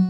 thank you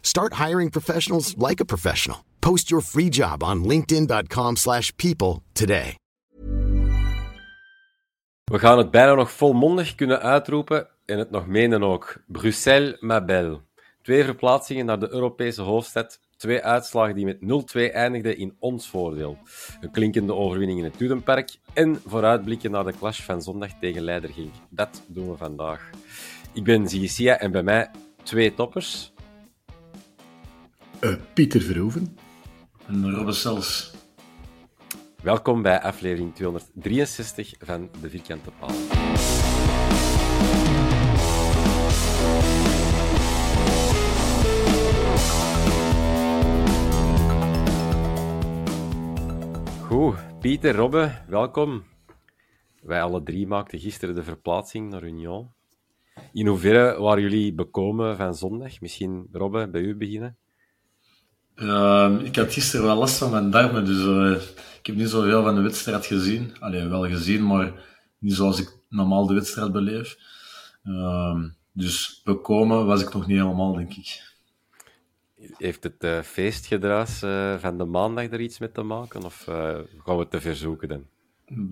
Start hiring professionals like a professional. Post your free job on linkedin.com/people today. We gaan het bijna nog volmondig kunnen uitroepen en het nog menen ook. Bruxelles, ma belle. Twee verplaatsingen naar de Europese hoofdstad. Twee uitslagen die met 0-2 eindigden in ons voordeel. Een klinkende overwinning in het Dudenpark en vooruitblikken naar de clash van zondag tegen Leidergink. Dat doen we vandaag. Ik ben Zigesia en bij mij twee toppers. Eh, Pieter Verhoeven. En Robbe Sels. Welkom bij aflevering 263 van De Vierkante Paal. Goed, Pieter, Robbe, welkom. Wij alle drie maakten gisteren de verplaatsing naar Union. In hoeverre waren jullie bekomen van zondag? Misschien, Robbe, bij u beginnen? Uh, ik had gisteren wel last van mijn darmen, dus uh, ik heb niet zoveel van de wedstrijd gezien. Allee, wel gezien, maar niet zoals ik normaal de wedstrijd beleef. Uh, dus bekomen was ik nog niet helemaal, denk ik. Heeft het uh, feestgedruis uh, van de maandag er iets mee te maken, of gaan we te ver zoeken dan?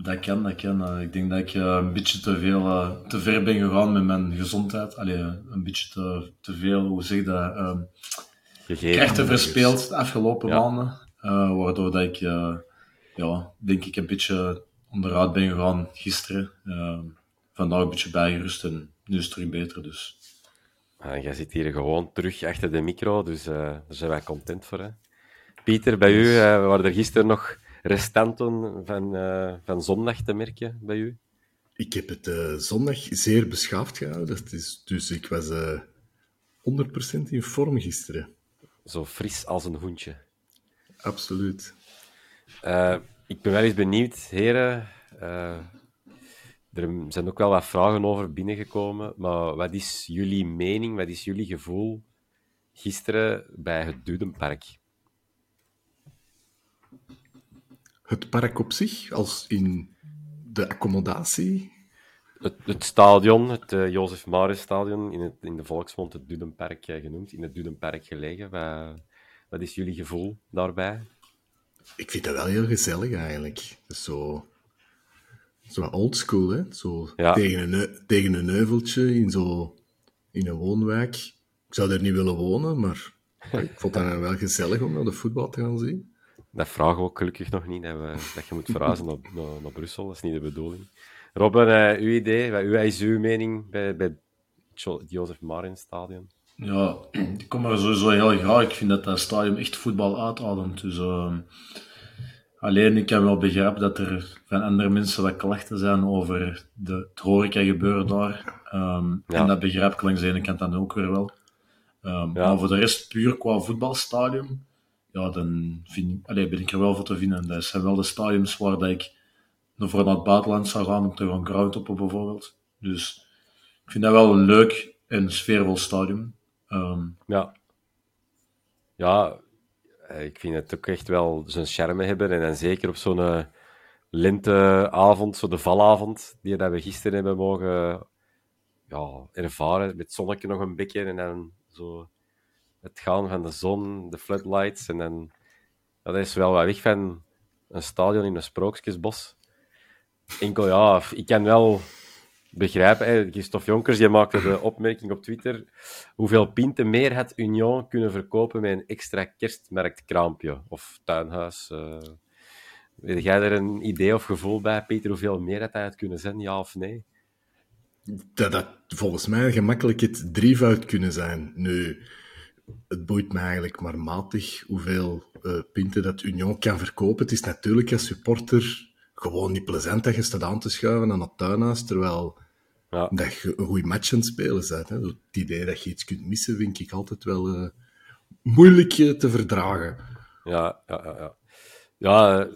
Dat kan, dat kan. Ik denk dat ik een beetje te veel, te ver ben gegaan met mijn gezondheid. Allee, een beetje te, te veel, hoe zeg je dat? Krachten verspeeld de afgelopen Ja. maanden. eh, waardoor dat ik, eh, ja, denk ik, een beetje onderuit ben gegaan gisteren. Eh, vandaag een beetje bijgerust en nu is het terug beter. Dus. Ah, jij zit hier gewoon terug achter de micro, dus eh, daar zijn wij content voor. Hè? Pieter, bij u, waren er gisteren nog restanten van, eh, van zondag te merken bij u? Ik heb het eh, zondag zeer beschaafd gehouden. Dat is, dus ik was eh 100% in vorm gisteren. Zo fris als een hoentje. Absoluut. Eh, ik ben wel eens benieuwd, heren. eh, er zijn ook wel wat vragen over binnengekomen, maar wat is jullie mening, wat is jullie gevoel gisteren bij het Dudenpark? Het park op zich, als in de accommodatie. Het, het stadion, het eh, Jozef Maris stadion, in, het, in de volksmond het Dudenpark eh, genoemd, in het Dudenpark gelegen. Wat, wat is jullie gevoel daarbij? Ik vind dat wel heel gezellig eigenlijk. Dat is zo, zo oldschool, hè? Zo Ja. tegen, een, tegen een heuveltje in, zo, in een woonwijk. Ik zou daar niet willen wonen, maar ik vond dat wel gezellig om naar de voetbal te gaan zien. Dat vragen we ook gelukkig nog niet, dat, we, dat je moet verhuizen naar, naar, naar Brussel. Dat is niet de bedoeling. Robin, eh, uw idee, wat, is uw mening bij, bij het Jo- het Jozef Maris stadion? Ja, ik kom er sowieso heel graag. Ik vind dat dat stadion echt voetbal uitademt. Dus, ehm, alleen, ik kan wel begrijpen dat er van andere mensen wat klachten zijn over de, het horeca gebeuren daar. Ehm, Ja. En dat begrijp ik langs de ene kant dan ook weer wel. Ehm, Ja. Maar voor de rest, puur qua voetbalstadion, ja, dan vind ik, allee, ben ik er wel voor te vinden. Dat zijn wel de stadiums waar dat ik voor naar het buitenland zou gaan om te gaan groundtoppen bijvoorbeeld. Dus ik vind dat wel een leuk en sfeervol stadion. Ehm, Ja. Ja, eh, ik vind het ook echt wel zijn charme hebben. En dan zeker op zo'n uh, lenteavond, zo de valavond, die we gisteren hebben mogen ja, ervaren. Met zonnetje nog een beetje en dan zo het gaan van de zon, de floodlights. En dan, dat is wel wat weg van een stadion in een sprookjesbos. Enkel, ja, ik kan wel begrijpen. Christophe Jonkers die maakte de opmerking op Twitter. Hoeveel pinten meer had Union kunnen verkopen met een extra kerstmerkkraampje of tuinhuis? Uh, weet jij er een idee of gevoel bij, Peter, hoeveel meer had hij had kunnen zijn, ja of nee? Dat had volgens mij gemakkelijk het drievoud kunnen zijn. Nu, het boeit me eigenlijk maar matig hoeveel uh, pinten dat Union kan verkopen. Het is natuurlijk als supporter gewoon niet plezant dat je staat aan te schuiven aan het tuinhuis, terwijl ja. dat je een goede match aan het spelen bent. Hè. Het idee dat je iets kunt missen, vind ik altijd wel uh, moeilijk te verdragen. Ja, ja, ja. ja. Ja,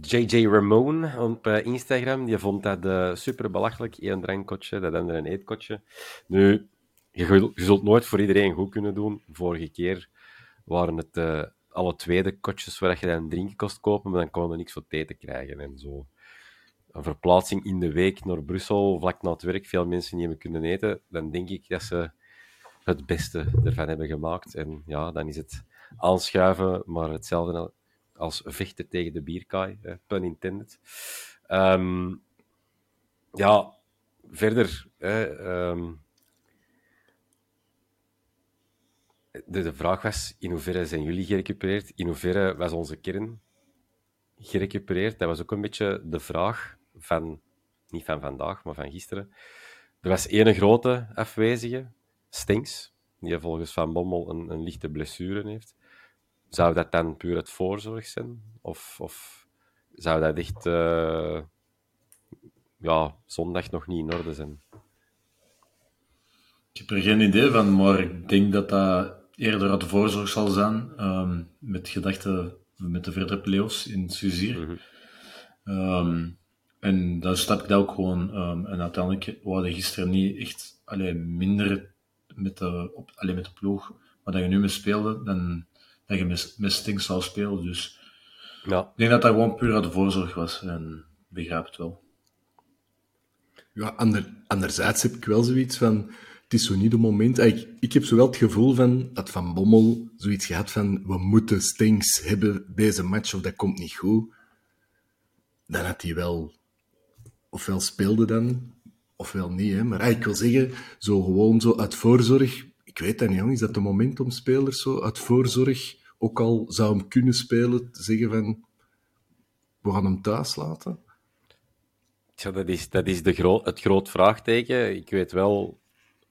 JJ Ramon op uh, Instagram, die vond dat uh, super belachelijk. Eén drankkotje, dat andere een eetkotje. Nu, je, je, zult nooit voor iedereen goed kunnen doen. Vorige keer waren het uh, alle tweede kotjes waar je dan drinken kost kopen, maar dan kon je niks voor te krijgen en zo. Een verplaatsing in de week naar Brussel, vlak na het werk, veel mensen niet hebben kunnen eten, dan denk ik dat ze het beste ervan hebben gemaakt. En ja, dan is het aanschuiven, maar hetzelfde als vechten tegen de bierkaai, pun intended. Um, ja, verder, um, de, de vraag was, in hoeverre zijn jullie gerecupereerd? In hoeverre was onze kern gerecupereerd? Dat was ook een beetje de vraag van, niet van vandaag, maar van gisteren. Er was één grote afwezige, Stinks, die volgens Van Bommel een, een lichte blessure heeft. Zou dat dan puur het voorzorg zijn? Of, of zou dat echt uh, ja, zondag nog niet in orde zijn? Ik heb er geen idee van, maar ik denk dat dat eerder uit de voorzorg zal zijn, um, met gedachte met de verdere play-offs in Suzier. Mm -hmm. en dan snap ik dat ook gewoon. Um, en uiteindelijk waren gisteren niet echt alleen minder met de, op, alleen met de ploeg, maar dat je nu mee speelde, dan dat je met, met Sting zou spelen. Dus ja. ik denk dat dat gewoon puur uit de voorzorg was en begrijp het wel. Ja, ander, anderzijds heb ik wel zoiets van het is zo niet het moment. Ik, ik heb zowel het gevoel van dat Van Bommel zoiets gehad van we moeten Stings hebben deze match of dat komt niet goed. Dan had hij wel ofwel speelde dan, ofwel niet. Hè. Maar ik wil zeggen, zo gewoon zo uit voorzorg. Ik weet dat niet, jong. Is dat de moment om spelers zo uit voorzorg, ook al zou hem kunnen spelen, te zeggen van we gaan hem thuis laten? Ja, dat is, dat is de gro het groot vraagteken. Ik weet wel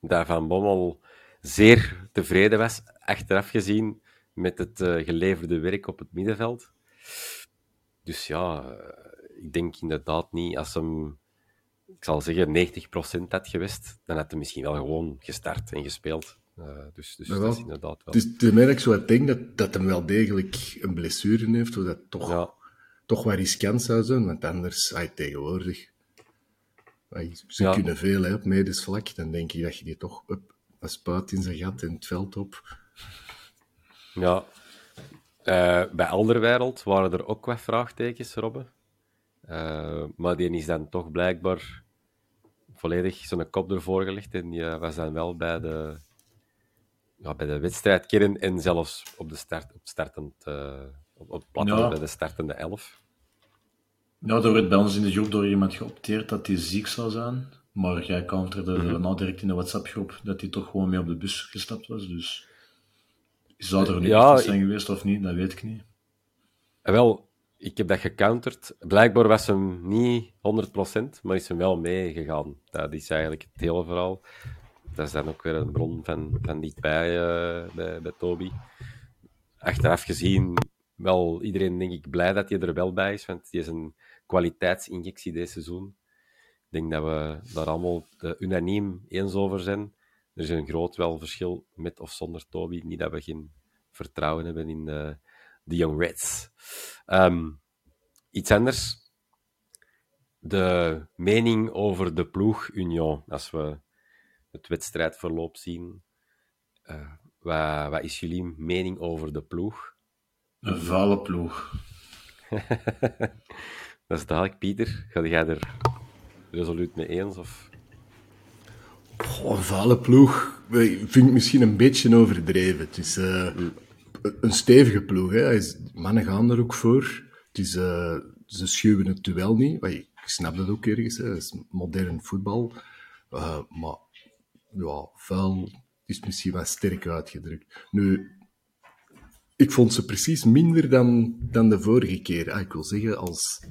dat Van Bommel zeer tevreden was, achteraf gezien, met het uh, geleverde werk op het middenveld. Dus ja, eh, ik denk inderdaad niet, als hem, ik zal zeggen, 90% had geweest, dan had hij misschien wel gewoon gestart en gespeeld. Uh, dus dus dat is inderdaad wel. Dus ik zo denk dat, dat hem wel degelijk een blessure heeft, dat toch, ja. toch wel riskant zou zijn, want anders, hij tegenwoordig, ze kunnen veel hè, op medisch vlak. Dan denk ik dat je die toch op, een spuit in zijn gat in het veld op. Ja. Uh, bij Alderwereld waren er ook wat vraagtekens, Robbe. Uh, maar die is dan toch blijkbaar volledig zijn kop ervoor gelegd. En die was dan wel bij de, ja, bij de wedstrijdkern en zelfs op, de start, op, startend, uh, op, op ja. bij de startende elf. Ja, er werd bij ons in de groep door iemand geopteerd dat hij ziek zou zijn. Maar jij counterde mm -hmm. nou direct in de WhatsApp-groep dat hij toch gewoon mee op de bus gestapt was. Dus zou er nu ja, zijn geweest of niet, dat weet ik niet. Eh, wel, ik heb dat gecounterd. Blijkbaar was hem niet 100%, maar is hem wel meegegaan. Dat is eigenlijk het hele verhaal. Dat is dan ook weer een bron van, van dichtbij uh, bij, bij Toby. Achteraf gezien, wel iedereen denk ik blij dat hij er wel bij is, want die is een kwaliteitsinjectie dit seizoen. Ik denk dat we daar allemaal unaniem eens over zijn. Er is een groot wel verschil met of zonder Toby. Niet dat we geen vertrouwen hebben in de, de Young Reds. Um, iets anders. De mening over de ploeg Union. Als we het wedstrijdverloop zien. Uh, wat, wat is jullie mening over de ploeg? Een vuile ploeg. dat is duidelijk, Pieter. Ga jij er resoluut mee eens? Of? Een vuile ploeg vind ik misschien een beetje overdreven. Het is uh, een stevige ploeg. Hè. Mannen gaan er ook voor. Het is, uh, ze schuwen het duel niet. Ik snap dat ook ergens. Hè. Het is modern voetbal. Uh, maar ja, vuil is misschien wat sterk uitgedrukt. Nu, ik vond ze precies minder dan, dan de vorige keer. Ah, ik wil zeggen, als,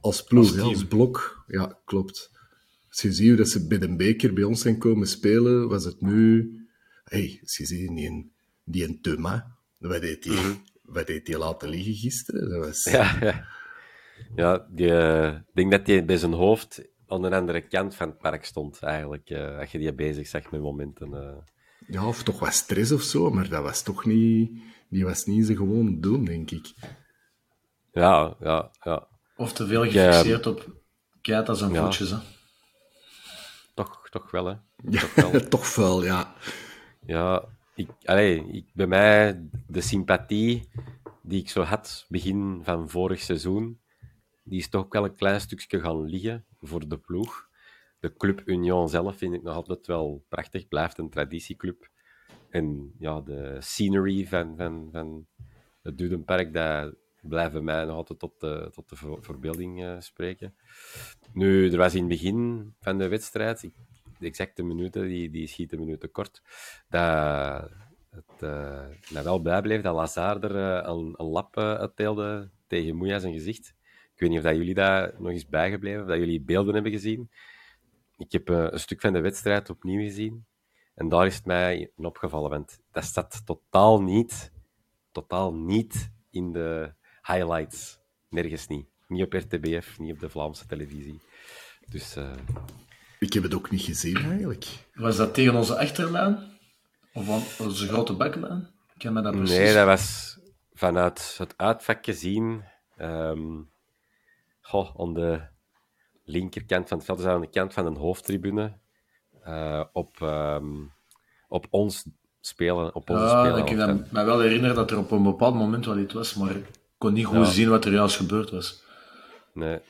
als ploeg, als, als blok. Ja, klopt. Als je ziet dat ze bij de beker bij ons zijn komen spelen, was het nu... hey, als je ziet, die een, die een Thomas, wat deed hij mm wat deed die laten liggen gisteren? Dat was... Ja, ja. ja die, uh, ik denk dat hij bij zijn hoofd aan de andere kant van het park stond, eigenlijk. Uh, als je die bezig zag met momenten. Uh... Ja, of toch wat stress of zo, maar dat was toch niet... Die was niet zo gewoon doen, denk ik. Ja, ja, ja. Of te veel gefixeerd op Keita zijn ja. voetjes, hè. Toch, toch wel, hè. Toch, wel. toch vuil, ja. Ja, ik, allee, ik, bij mij, de sympathie die ik zo had begin van vorig seizoen, die is toch wel een klein stukje gaan liggen voor de ploeg. De Club Union zelf vind ik nog altijd wel prachtig. Blijft een traditieclub. En ja, de scenery van, van, van het Dudenpark, dat bij mij nog altijd tot de, tot de verbeelding uh, spreken. Nu, er was in het begin van de wedstrijd, de exacte minuten, die, die schieten minuten kort, dat het uh, mij wel bijbleef dat Lazar er een, een lap uh, tegen Moeja zijn gezicht. Ik weet niet of dat jullie daar nog eens bijgebleven, of dat jullie beelden hebben gezien. Ik heb een stuk van de wedstrijd opnieuw gezien. En daar is het mij opgevallen, want dat staat totaal niet, totaal niet in de highlights. Nergens niet. Niet op RTBF, niet op de Vlaamse televisie. Dus... Uh... Ik heb het ook niet gezien, eigenlijk. Was dat tegen onze achterlijn? Of onze grote baklijn? Ik me dat precies... Nee, dat was vanuit het uitvak gezien. Um, goh, aan de linkerkant van het veld, dus aan de kant van een hoofdtribune. Uh, op, um, op ons spelen. Op onze ja, spelen ik kan me wel herinneren dat er op een bepaald moment wel iets was, maar kon niet goed ja. zien wat er juist gebeurd was. Nee.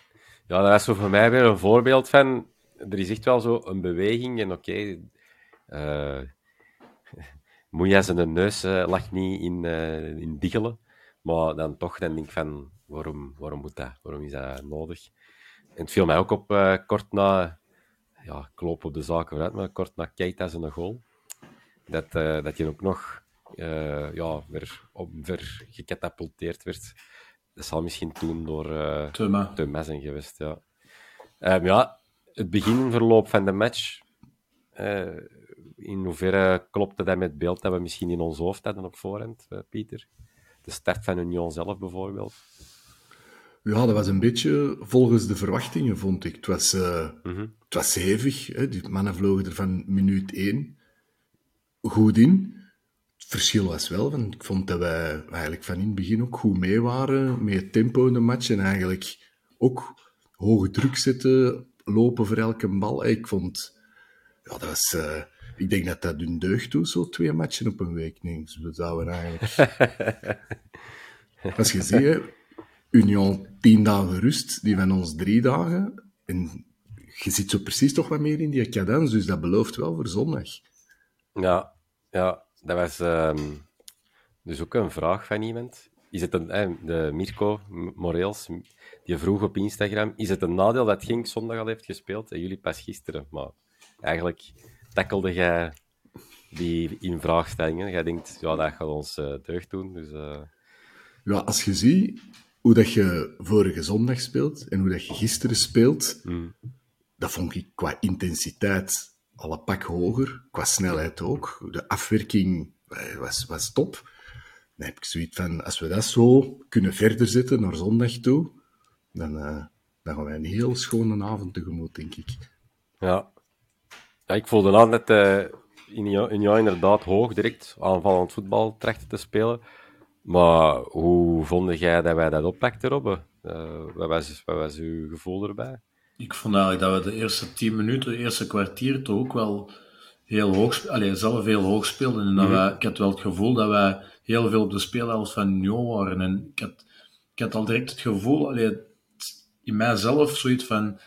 Ja, dat is zo voor mij weer een voorbeeld van... Er is echt wel zo een beweging en oké... Okay, uh, Moeja zijn neus uh, lag niet in, uh, in diggelen. Maar dan toch, dan denk ik van, waarom, waarom moet dat? Waarom is dat nodig? En het viel mij ook op, uh, kort na... Ja, ik loop op de zaken vooruit, maar kort na Keita zijn goal. Dat, dat je ook nog ja, weer, op, ver gecatapulteerd werd. Dat zal misschien toen door uh, Thomas zijn geweest, ja. Um, ja, het beginverloop van de match in hoeverre klopte dat met het beeld dat we misschien in ons hoofd hadden op voorhand, uh, Pieter? De start van Union zelf bijvoorbeeld? Ja, dat was een beetje volgens de verwachtingen, vond ik. Het was, uh, mm -hmm. het was hevig. Hè? Die mannen vlogen er van minuut één goed in. Het verschil was wel, want ik vond dat wij eigenlijk van in het begin ook goed mee waren met het tempo in de match en eigenlijk ook hoge druk zetten, lopen voor elke bal. Ik vond, ja, dat was... Uh, ik denk dat dat hun deugd doet, zo twee matchen op een week. Nee, dus we zouden eigenlijk... Als je ziet, Union tien dagen rust, die van ons drie dagen. En je zit zo precies toch wat meer in die cadans, dus dat belooft wel voor zondag. Ja, ja dat was um, dus ook een vraag van iemand. Is het een, eh, de Mirko Moreels, die vroeg op Instagram, is het een nadeel dat Genk zondag al heeft gespeeld en jullie pas gisteren? Maar eigenlijk tackelde jij die in vraagstellingen? Jij denkt, ja, dat gaat ons uh, deugd doen. Dus, uh... Ja, als je ziet hoe dat je vorige zondag speelt en hoe dat je gisteren speelt, mm. dat vond ik qua intensiteit al een pak hoger, qua snelheid ook. De afwerking eh, was, was top. Dan heb ik zoiets van, als we dat zo kunnen verder zetten naar zondag toe, dan, uh, dan gaan wij een heel schone avond tegemoet, denk ik. Ja, ja, ik voelde aan net uh, in, jou inderdaad hoog direct aanvallend voetbal trachten te spelen. Maar hoe vond jij dat wij dat oppakten, Robbe? Wat, was, wat was uw gevoel erbij? Ik vond eigenlijk dat we de eerste tien minuten, de eerste kwartier, toch ook wel heel hoog, allez, zelf heel hoog speelden. En dat mm wij, ik had wel het gevoel dat wij heel veel op de speelhelft van Union waren. En ik had, ik had al direct het gevoel, allee, in mijzelf, zoiets van,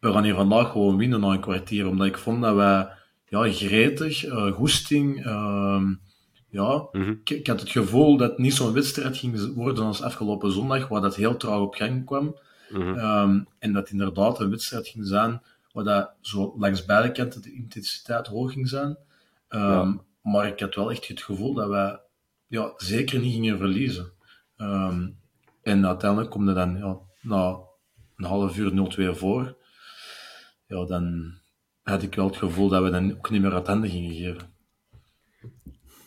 we gaan hier vandaag gewoon winnen na een kwartier. Omdat ik vond dat wij, ja, gretig, uh, goesting, uh, ja, Mhm. ik, ik had het gevoel dat het niet zo'n wedstrijd ging worden als afgelopen zondag, waar dat heel traag op gang kwam. Mhm. Ehm, en dat inderdaad een wedstrijd ging zijn waar dat zo langs beide kanten de intensiteit hoog ging zijn. Ehm, Maar ik had wel echt het gevoel dat wij ja, zeker niet gingen verliezen. Ehm, en uiteindelijk komt er dan ja, na een half uur 0-2 voor. Ja, dan had ik wel het gevoel dat we dan ook niet meer uit handen gingen geven.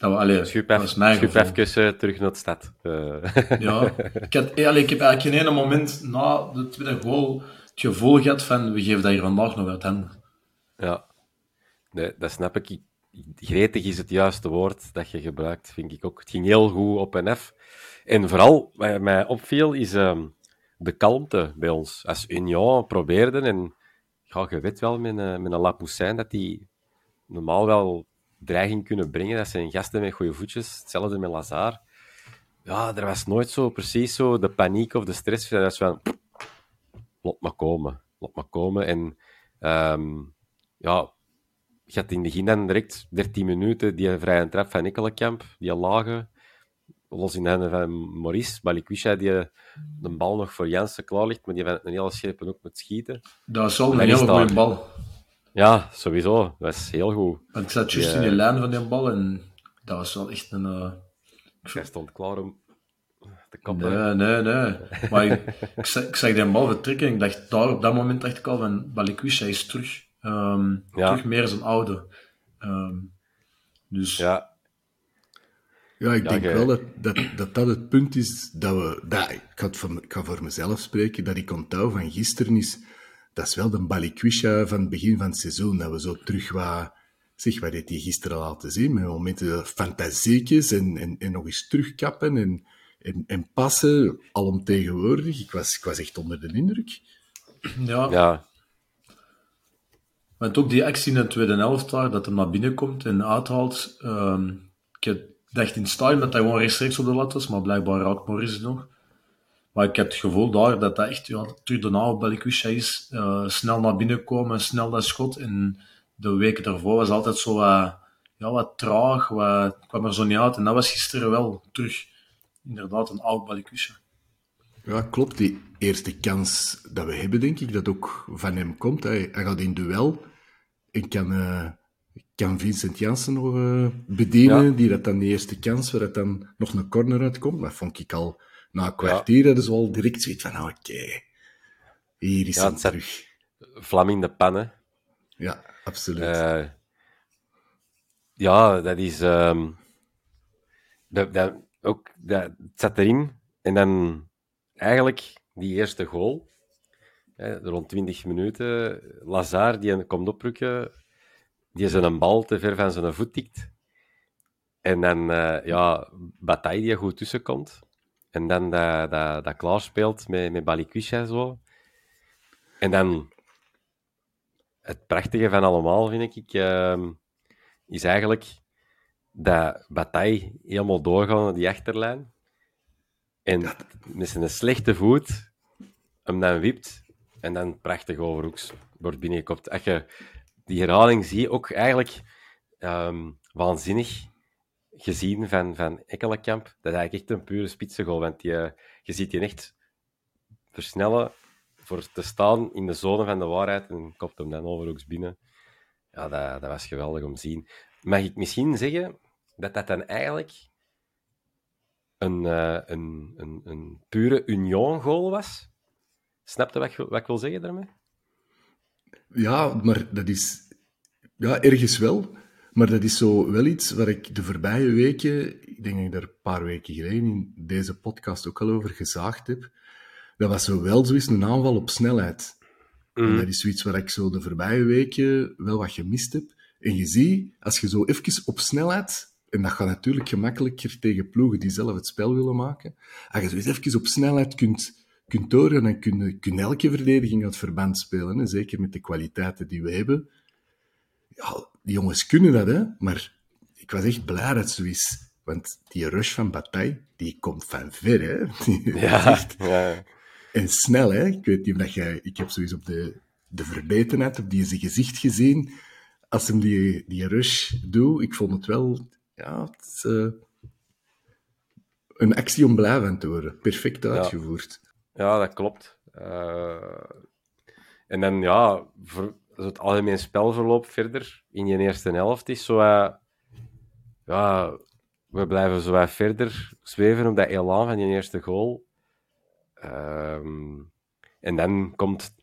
Dat, we, allee, Schuip even, gevoel. schuip even eh, terug naar de stad. Eh, Ja, ik, had, eh, allee, ik heb eigenlijk geen ene moment na de tweede goal het gevoel gehad van we geven dat hier vandaag nog uit handen. ja. Nee, dat snap ik. Gretig is het juiste woord dat je gebruikt, vind ik ook. Het ging heel goed op en af. En vooral, wat mij opviel, is ehm, de kalmte bij ons. Als Union probeerde, en ja, je weet wel met een, met een Lapoussin dat die normaal wel dreiging kunnen brengen. Dat zijn gasten met goede voetjes. Hetzelfde met Lazar. Ja, er was nooit zo precies zo de paniek of de stress. Dat was van, laat maar komen. Laat maar komen. En ehm, ja, je had in het begin dan direct 13 minuten die vrije trap van Ekkelenkamp, die lage, los in de handen van Maurice. Balikwisha die de bal nog voor Jansen klaar ligt, maar die van een hele scherpe ook moet schieten. Dat was wel een is hele goede bal. Ja, sowieso. Dat was heel goed. Want ik zat juist Ja. in de lijn van die bal en dat was wel echt een... eh, Hij stond klaar om te kappen. Nee, nee, nee. Maar ik, ik, zag, ik zag die bal vertrekken en ik dacht, daar op dat moment dacht ik al van, Balikwisha is terug. Ehm, Ja. Terug meer zijn oude. Ehm, dus Ja, Ja, ik Ja, denk wel dat dat, dat dat het punt is dat we... Dat, ik, ga voor, ik ga voor mezelf spreken, dat ik onthoud van gisteren is... Dat is wel de balikwisha van het begin van het seizoen, dat we zo terug wat... Zeg, wat deed hij gisteren laten zien? Met momenten fantasiekjes en, en, en nog eens terugkappen en, en, en passen, alomtegenwoordig. Ik was, ik was echt onder de indruk. ja, ja, Want ook die actie in de tweede helft daar, dat hij naar binnen komt en uithaalt. ehm, ik had- dacht in het stadion dat hij gewoon rechtstreeks op de lat was, maar blijkbaar raakt het nog. Maar ik heb het gevoel daar dat dat echt ja, terug daarna op Balikwisha is. eh, snel naar binnen komen, snel dat schot. En de weken daarvoor was altijd zo wat, ja, wat traag, wat, kwam er zo niet uit. En dat was gisteren wel terug. Inderdaad, een oud Balikwisha. Ja, klopt. Die eerste kans dat we hebben, denk ik, dat ook van hem komt. Hij, hij gaat in duel en kan, eh, kan Vincent Janssen nog eh, bedienen, Ja. die dat dan de eerste kans, waar dat dan nog een corner uitkomt. Dat vond ik al, na een kwartier hadden ze al direct zoiets van, ah, oké, hier is het terug. vlam in de pannen. Ja, absoluut. Eh, ja, dat is. ehm, dat, dat, ook, dat, het zat erin. En dan eigenlijk die eerste goal. Hè, rond 20 minuten. Lazar die komt oprukken. Die zijn bal te ver van zijn voet tikt. En dan eh, ja, Bataille die er goed tussenkomt. En dan dat, dat, dat klaarspeelt met, met Balikwisha en zo. En dan het prachtige van allemaal, vind ik, ehm, is eigenlijk dat Bataille helemaal doorgaan naar die achterlijn. En met zijn slechte voet hem dan wipt en dan prachtig overhoeks wordt binnengekopt. Als je die herhaling zie je ook eigenlijk ehm, waanzinnig gezien van, van Ekkelenkamp. Dat is eigenlijk echt een pure spitsengoal, want die, eh, je ziet die echt versnellen voor te staan in de zone van de waarheid en kopt hem dan overhoeks binnen. Ja, dat, dat was geweldig om te zien. Mag ik misschien zeggen dat dat dan eigenlijk een, eh, een, een, een pure Union-goal was? Snap je wat ik wil zeggen daarmee? Ja, maar dat is... Ja, ergens wel. Maar dat is zo wel iets waar ik de voorbije weken... Ik denk dat ik daar een paar weken geleden in deze podcast ook al over gezaagd heb. Dat was zo wel zoiets een aanval op snelheid. En dat is zoiets waar ik zo de voorbije weken wel wat gemist heb. En je ziet, als je zo even op snelheid... En dat gaat natuurlijk gemakkelijker tegen ploegen die zelf het spel willen maken. Als je zo eens even op snelheid kunt, kunt doorgaan, dan kun kun elke verdediging uit verband spelen. Hè? Zeker met de kwaliteiten die we hebben. Ja, die jongens kunnen dat, hè. Maar ik was echt blij dat zoiets Want die rush van Bataille, die komt van ver, hè. Ja, echt- ja. En snel, hè. Ik weet niet of dat jij... Ik heb sowieso op de, de verbetenheid, op die zijn gezicht gezien. Als hem die, die rush doet, ik vond het wel... Ja, het is, eh, een actie om blij van te worden. Perfect uitgevoerd. Ja, dat klopt. Eh, en dan, ja, voor zo het algemeen spelverloop verder in die eerste helft is zo... eh, ja, we blijven zo wat verder zweven op dat elan van die eerste goal. Ehm, en dan komt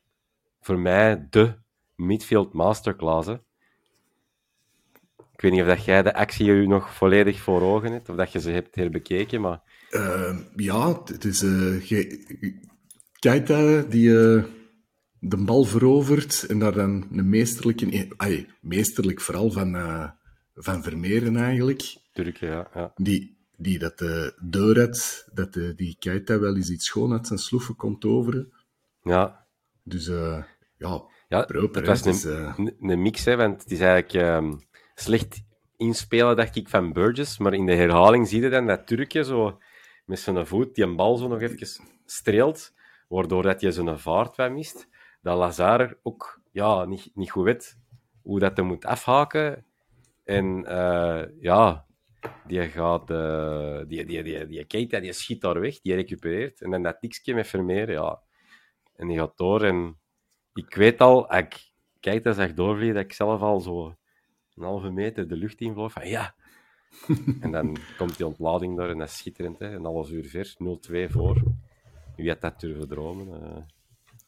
voor mij de midfield masterclass. Ik weet niet of dat jij de actie u nog volledig voor ogen hebt, of dat je ze hebt herbekeken, maar... Eh, ja, het is... eh Keita die eh, de bal verovert en daar dan een meesterlijke... Ay, meesterlijk vooral van, eh, van Vermeeren eigenlijk. Turken, ja. ja. die, die dat uh, deur had, dat eh, die Keita wel eens iets schoon uit zijn sloeven komt overen. ja. Dus eh, ja, Ja, proper. het was hè. een, eh, een, mix, hè, want het is eigenlijk ehm, slecht inspelen, dacht ik, van Burgess. Maar in de herhaling zie je dan dat Turkje zo met zijn voet die een bal zo nog even streelt, waardoor dat je zijn vaart wat mist. Dat Lazar ook ja, niet, niet goed weet hoe dat hij moet afhaken. En eh, ja, die gaat... eh, die, die, die, die Keita, die schiet daar weg, die recupereert. En dan dat tikje met Vermeer, ja. En die gaat door en ik weet al, als ik kijk dat zag doorvliegen, dat ik zelf al zo een halve meter de lucht in vloog van ja. en dan komt die ontlading door en dat is schitterend, hè. een half uur ver, 0-2 voor. Wie had dat durven dromen? eh.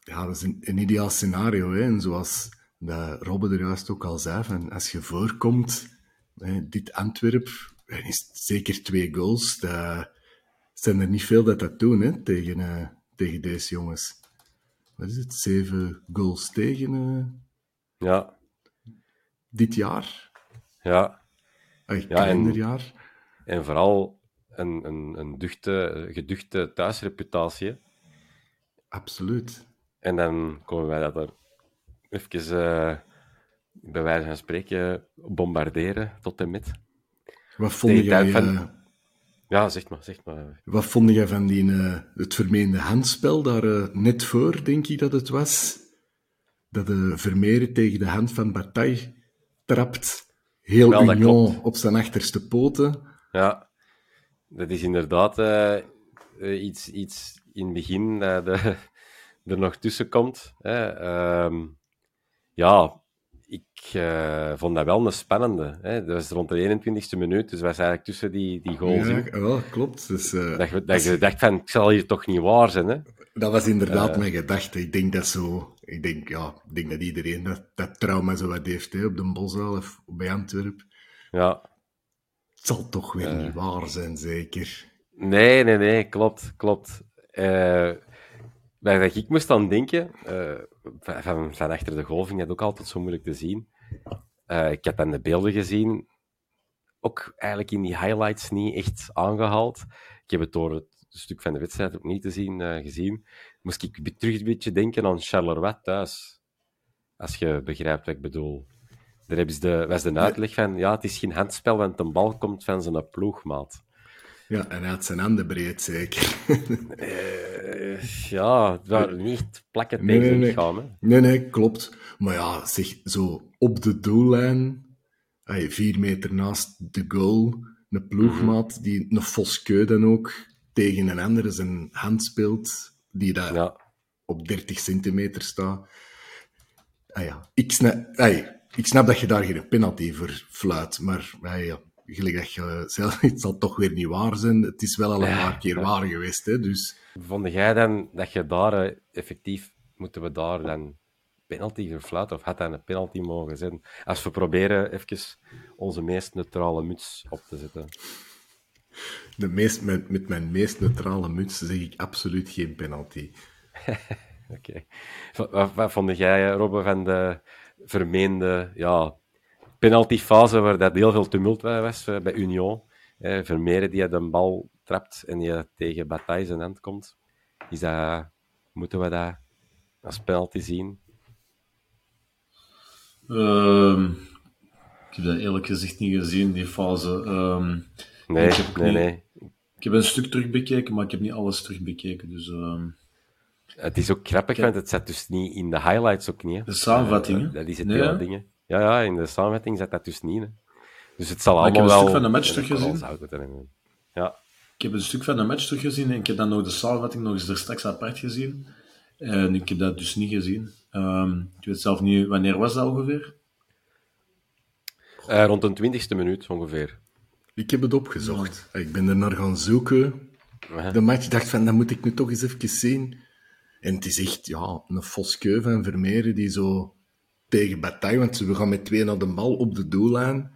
Ja, dat is een, een ideaal scenario. Hè. En zoals dat Robbe er juist ook al zei, van als je voorkomt, hè, dit Antwerp, is zeker twee goals. Dat zijn er niet veel dat dat doen hè, tegen, eh, tegen deze jongens. Wat is het? Zeven goals tegen eh, ja, dit jaar? ja. Ay, Ja, en- kalenderjaar. En vooral een, een, een duchte, geduchte thuisreputatie. Absoluut. En dan komen wij dat er even, eh, bij wijze van spreken, bombarderen tot en met. Wat vond jij, van- eh, Ja, zeg maar, zeg maar. wat vond jij van die, eh, het vermeende handspel daar net voor, denk ik dat het was? Dat de Vermeeren tegen de hand van Bataille trapt. Heel Wel, Union op zijn achterste poten. Ja, dat is inderdaad iets, iets in het begin dat eh, er nog tussen komt. Hè. Ehm, ja, ik eh, vond dat wel een spannende. Hè. Dat was rond de 21ste minuut, dus was eigenlijk tussen die, die goals Ja, wel, klopt. Dus, eh, Dat je, dat je dacht van, ik zal hier toch niet waar zijn. Hè. dat was inderdaad Eh. mijn gedachte. Ik denk dat zo... Ik denk, ja, ik denk dat iedereen dat, dat trauma zo wat heeft, hè, op de Boszaal of bij Antwerpen. Ja. Het zal toch weer niet waar zijn, zeker. Nee, nee, nee, klopt, klopt. Waar dat ik moest aan denken, eh, van, van, achter de ik dat ook altijd zo moeilijk te zien. Eh, ik heb dan de beelden gezien, ook eigenlijk in die highlights niet echt aangehaald. Ik heb het door het stuk van de wedstrijd ook niet te zien eh, gezien. Moest ik terug een beetje denken aan Charleroi thuis. Als je begrijpt wat ik bedoel. Daar hebben ze de, was de uitleg van, ja, het is geen handspel, want een bal komt van zijn ploegmaat. Ja, en hij had zijn handen breed, zeker. Eh, ja, het waren niet plakken tegen nee, nee. lichaam. Hè. Nee, nee, klopt. Maar ja, zeg, zo op de doellijn, ay, vier meter naast de goal, een ploegmaat, die een Foskeu dan ook tegen een andere zijn hand speelt, die daar Ja, op 30 centimeter staat. Ah ja, ik snap, ay, ik snap dat je daar geen penalty voor fluit, maar ay, ja, gelijk dat je zelf, het zal toch weer niet waar zijn. Het is wel al een Ja, paar keer waar geweest, hè, dus... vond jij dan dat je daar eh, effectief, moeten we daar dan penalty fluiten? Of had dat een penalty mogen zijn? Als we proberen even onze meest neutrale muts op te zetten. De meest, met, met mijn meest neutrale muts zeg ik absoluut geen penalty. Oké. Wat vond jij, eh, Robbe, van de vermeende ja, penaltyfase waar dat heel veel tumult was eh, bij Union? Eh, Vermeeren die de bal trapt en die tegen Bataille zijn hand komt. Is dat, moeten we dat als penalty zien? Ehm, ik heb dat eerlijk gezegd niet gezien, die fase. Ehm, Nee, Ik heb nee, niet- nee. Ik heb een stuk terugbekeken, maar ik heb niet alles terugbekeken. Dus ehm, Het is ook grappig, want het zit dus niet in de highlights ook niet. hè. De samenvatting, Eh, hè? dat is het Nee, hele? Ja, ja, in de samenvatting zit dat dus niet. Hè. Dus het zal Maar ik allemaal heb een wel... stuk van de match teruggezien. Ja, ik heb een stuk van de match teruggezien en ik heb dan nog de samenvatting nog eens er straks apart gezien. En ik heb dat dus niet gezien. Ehm, ik weet zelf niet, wanneer was dat ongeveer? Eh, rond de twintigste minuut ongeveer. Ik heb het opgezocht. Ik ben er naar gaan zoeken. De match dacht van, dat moet ik nu toch eens even zien. En het is echt ja, een foskeu van Vermeeren die zo tegen bataille, want we gaan met twee naar de bal op de doellijn.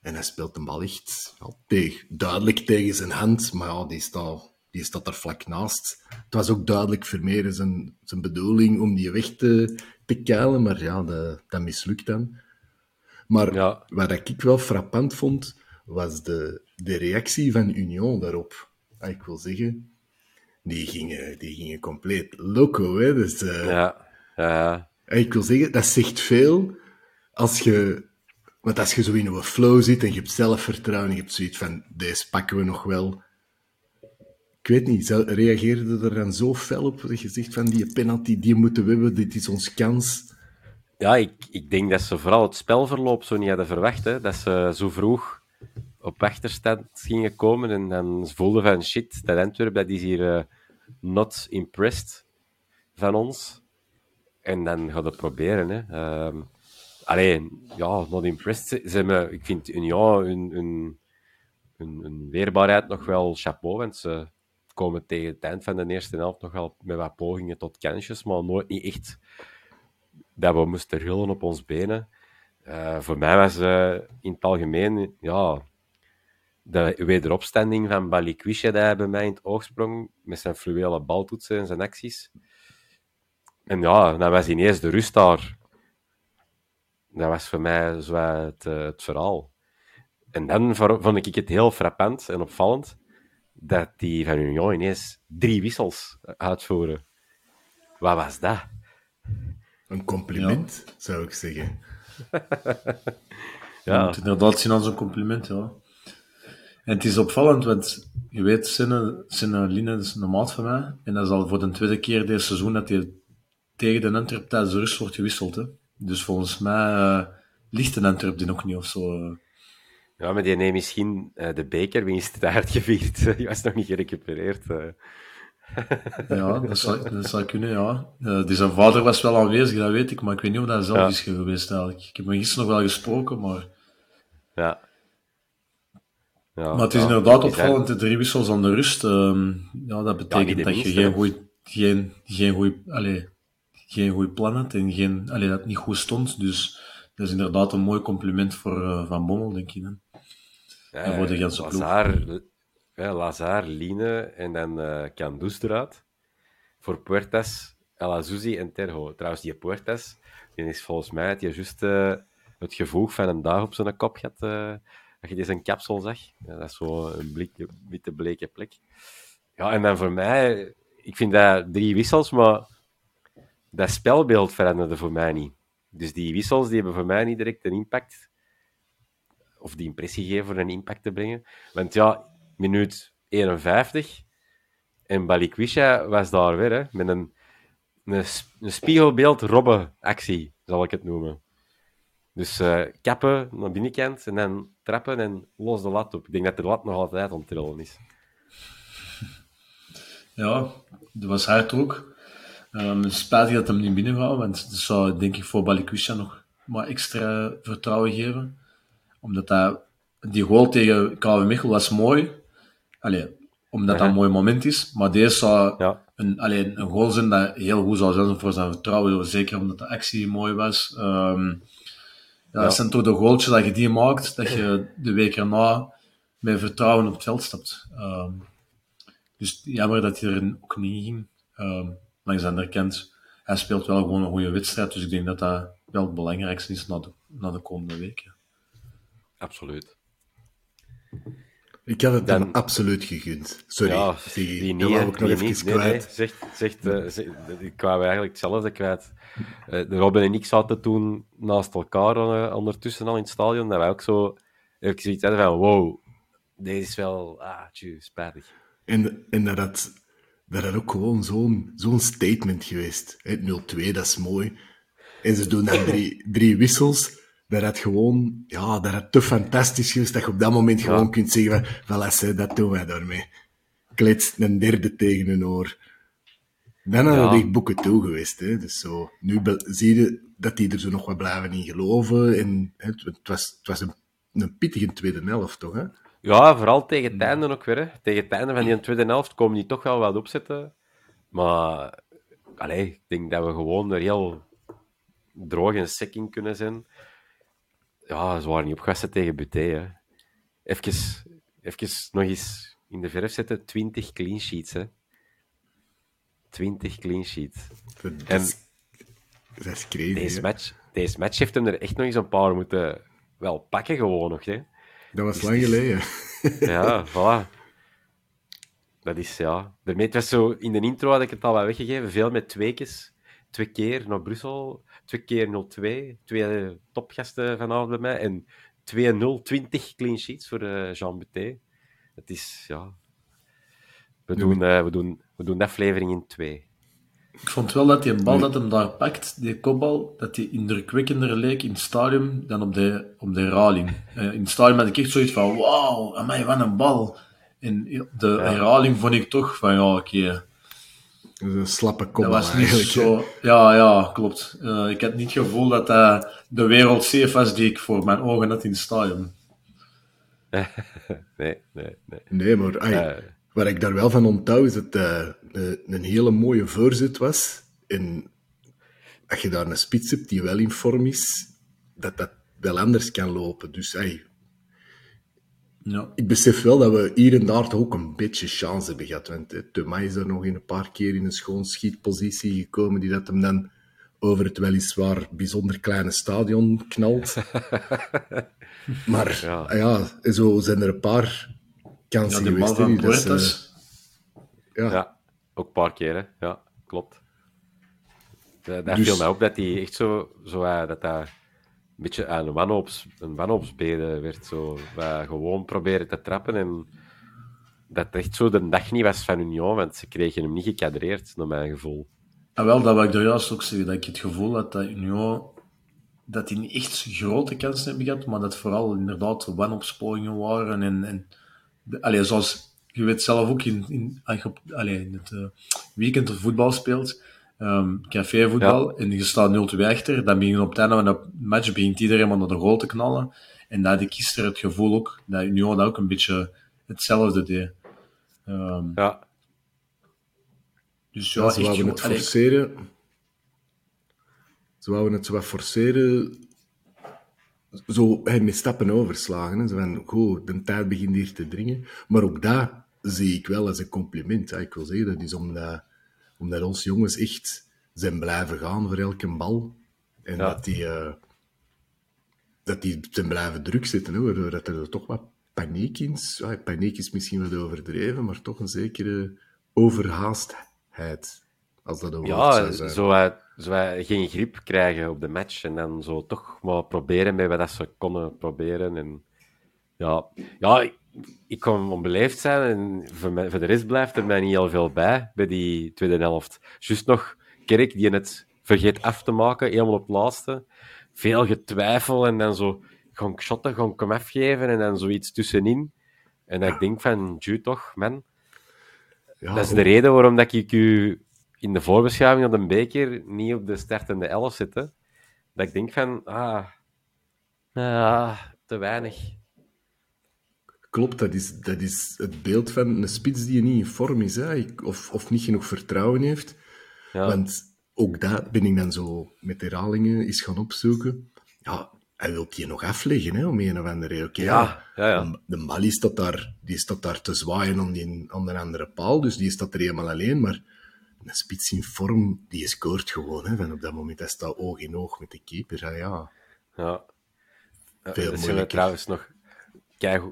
En hij speelt de bal echt ja, tegen, duidelijk tegen zijn hand, maar ja, die staat, die staat er vlak naast. Het was ook duidelijk Vermeeren zijn, zijn bedoeling om die weg te, te keilen, maar ja, dat, dat mislukt dan. Maar Ja. wat ik wel frappant vond, was de, de reactie van Union daarop. Ah, Ik wil zeggen, die gingen, die gingen compleet loco. Hè? Dus, eh, Ja, ja. Ik wil zeggen, dat zegt veel als je... Want als je zo in een flow zit en je hebt zelfvertrouwen en je hebt zoiets van, deze pakken we nog wel. Ik weet niet, reageerde er dan zo fel op dat je zegt van, die penalty, die moeten we hebben, dit is ons kans. Ja, ik, ik denk dat ze vooral het spelverloop zo niet hadden verwacht. Hè? Dat ze zo vroeg op achterstand gingen komen en dan voelden van shit, dat Antwerp dat is hier eh, not impressed van ons. En dan gaat het proberen. Hè. Ehm, alleen, ja, not impressed. Ze, hebben, ik vind Union hun, hun, hun, hun weerbaarheid nog wel chapeau, want ze komen tegen het eind van de eerste helft nog wel met wat pogingen tot kansjes, maar nooit niet echt dat we moesten rillen op ons benen. Eh, voor mij was eh, in het algemeen ja, de wederopstanding van Balikwisha hij bij mij in het oog sprong, met zijn fluwele baltoetsen en zijn acties. En ja, dan was ineens de rust daar. Dat was voor mij zo het, eh, het verhaal. En dan vo- vond ik het heel frappant en opvallend dat die van Union ineens drie wissels uitvoeren. Wat was dat? Een compliment, zou ik zeggen. Je Ja, moet het inderdaad zien als een compliment, ja. En het is opvallend, want je weet, Sinne, Sinne Line is een maat van mij. En dat is al voor de tweede keer dit seizoen dat hij tegen de Antwerp tijdens de rust wordt gewisseld. Hè. Dus volgens mij eh, ligt de Antwerp die nog niet of zo. eh. Ja, maar die neemt misschien eh, de bekerwinst hard gevierd. Die was nog niet gerecupereerd. Ja, dat zou, dat zou kunnen, ja. Dus zijn vader was wel aanwezig, dat weet ik, maar ik weet niet of dat zelf Ja. is geweest eigenlijk. Ik heb hem gisteren nog wel gesproken, maar... Ja. ja. Maar het is ja, inderdaad opvallend, de drie wissels aan de rust. ehm, ja, dat betekent dat je geen hè. goeie, geen, geen goeie, allee, geen goeie plan had en geen, allee, dat het niet goed stond. Dus dat is inderdaad een mooi compliment voor eh, Van Bommel, denk ik. Ja, en voor de ganse ploeg. Lazar, ja, Lazar, Line en dan eh Candus eruit. Voor Puertas, El Azouzi en Terho. Trouwens, die Puertas, die is volgens mij dat je juist eh, het gevoeg van een dag op zijn kop had. eh dat je die zijn kapsel zag. Ja, dat is zo een blik, witte bleke plek. Ja, en dan voor mij, ik vind dat drie wissels, maar dat spelbeeld veranderde voor mij niet. Dus die wissels die hebben voor mij niet direct een impact of die impressie geven voor een impact te brengen. Want ja, minuut 51 en Balikwisha was daar weer, hè, met een, een, spiegelbeeld Robben-actie, zal ik het noemen. Dus eh, kappen naar binnenkant en dan trappen en los de lat op. Ik denk dat de lat nog altijd het trillen is. Ja, dat was hard ook. Um, spijtig dat hem niet binnen gaat, want dat zou denk ik voor Balikwisha nog maar extra vertrouwen geven. Omdat dat, die goal tegen KV Mechelen was mooi. Allee, omdat dat Ja. een mooi moment is. Maar deze zou Ja. een, allee, een goal zijn dat heel goed zou zijn voor zijn vertrouwen. Zeker omdat de actie mooi was. Ehm, ja, Ja. Dat zijn toch de goaltjes dat je die maakt, dat je de week erna met vertrouwen op het veld stapt. Ehm, dus jammer dat hij er ook niet ging. Um, langs de andere kant, hij speelt wel gewoon een goede wedstrijd, dus ik denk dat dat wel het belangrijkste is na de, na de komende weken. Absoluut. Ik had het dan Dan- absoluut gegund. Sorry, Ja, die, die niet, ik nog die even niet. Nee, nee, kwijt. zegt, zegt, eh, zegt- ik wou eigenlijk hetzelfde kwijt. Eh, de Robin en ik zaten toen naast elkaar eh, ondertussen al in het stadion, dat wij ook zo even zoiets van, wow, deze is wel, ah, spijtig. En, en dat had, dat had ook gewoon zo'n zo'n statement geweest. Het 0-2, dat is mooi. En ze doen dan drie, drie wissels. Dat had gewoon, ja, dat had te fantastisch geweest dat je op dat moment gewoon kunt zeggen van, voilà, dat doen wij daarmee. Kletst een derde tegen een oor. Dan hadden Ja. we echt boeken toe geweest. Hè. Dus zo, nu zie je dat die er zo nog wat blijven in geloven. En, hè, het was, het was een, een pittige tweede helft, toch? Hè? Ja, vooral tegen het einde ook weer. Hè. Tegen het einde van die tweede helft komen die toch wel wat opzetten. Maar allee, ik denk dat we gewoon er heel droog en sec in kunnen zijn. Ja, ze waren niet opgewassen tegen. Hè. Even, even nog eens in de verf zetten. 20 clean sheets. Hè. 20 clean sheets. Dat, En dat is crazy. deze match, deze match heeft hem er echt nog eens een paar moeten wel pakken, gewoon nog. Hè. Dat was lang geleden. Ja, voilà. Dat is, ja... Daarmee, het was zo... In de intro had ik het al wat weggegeven. Veel met tweekes. Twee keer naar Brussel. Twee keer 0-2. Twee topgasten vanavond bij mij. En 2-0, 20 clean sheets voor eh, Jean Buté. Het is, ja... We doen, eh, we, doen, we doen de aflevering in twee. Ik vond wel dat die bal dat hem daar pakt, die kopbal, dat die indrukwekkender leek in het stadion dan op de, op de herhaling. Eh, in het stadion had ik echt zoiets van, wauw, amai, wat een bal. En op de herhaling vond ik toch van, ja, oké, Dat is een slappe dat kopbal was niet zo... Ja, ja, klopt. Eh, ik had niet het gevoel dat dat de wereld safe was die ik voor mijn ogen had in het stadion. Nee, nee, nee. Nee, maar ai, Wat ik daar wel van onthoud is dat het eh, een, hele mooie voorzet was. En als je daar een spits hebt die wel in vorm is, dat dat wel anders kan lopen. Dus ai, Ja. ik besef wel dat we hier en daar toch ook een beetje chance hebben gehad. Want eh, Thomas is er nog een paar keer in een schoon schietpositie gekomen die dat hem dan over het weliswaar bijzonder kleine stadion knalt. maar ja. ja, zo zijn er een paar Ja, de bal geweest. van dat Puertas. ja, Ja, ook een paar keer, hè. Ja, klopt. Dat, dat Dus- viel mij op dat hij echt zo, zo eh, dat dat een beetje aan een wanhoops, een wanhoopsbede werd. Zo, gewoon proberen te trappen en dat het echt zo de dag niet was van Union, want ze kregen hem niet gecadreerd, naar mijn gevoel. En wel, dat wil ik er juist ook zeggen, dat ik het gevoel had dat Union, dat die niet echt grote kansen hebben gehad, maar dat vooral inderdaad wanopsporingen waren. En, en de- allee, zoals je weet zelf ook, in, in, als je op- allee, in het eh, weekend voetbal speelt, ehm cafévoetbal, en je staat 0-2 achter, dan begin je op het einde van de match begint iedereen maar naar de goal te knallen. En dat ik gisteren het gevoel ook, dat Union dat ook een beetje hetzelfde deed. Ehm, Ja, dus ja, Ja, ze echt het allee, forceren. Ze wouden het zo wat forceren. Zo met stappen overslagen. Hè. Zo van, goh, de tijd begint hier te dringen. Maar ook dat zie ik wel als een compliment. hè. Ik wil zeggen, dat is omdat, omdat onze jongens echt zijn blijven gaan voor elke bal. En Ja. dat die, eh, dat die zijn blijven druk zitten. Hè, waardoor dat er toch wat paniek in is. Ja, paniek is misschien wat overdreven, maar toch een zekere overhaastheid. Als dat een woord ja zou zijn. zo, eh, eh, geen grip krijgen op de match en dan zo toch maar proberen met wat dat ze konden proberen. En, ja, ja, ik, ik kon onbeleefd zijn en voor, mij, voor de rest blijft er mij niet heel veel bij, bij die tweede helft. Juist nog Kerk die het vergeet af te maken, helemaal op het laatste. Veel getwijfel en dan zo, ik shotten, hem afgeven en dan zoiets tussenin. En dat ik denk van, Jude toch, man, Ja, dat is de reden waarom dat ik u in de voorbeschouwing op een beker niet op de startende elf zette. Dat ik denk van, ah, ah te weinig. Klopt, dat is, dat is het beeld van een spits die niet in vorm is, hè, of, of niet genoeg vertrouwen heeft. Ja, Want ook dat ben ik dan zo met herhalingen eens gaan opzoeken. Ja, hij wil die nog afleggen, hè, om een of andere reden. Oké, Ja, ja, ja. De, de Mali staat daar, die staat daar te zwaaien aan, die, aan de andere paal, dus die staat er helemaal alleen. Maar een spits in vorm, die scoort gewoon. Hè, van op dat moment, hij staat oog in oog met de keeper. Ja, ja. Veel dat zijn trouwens nog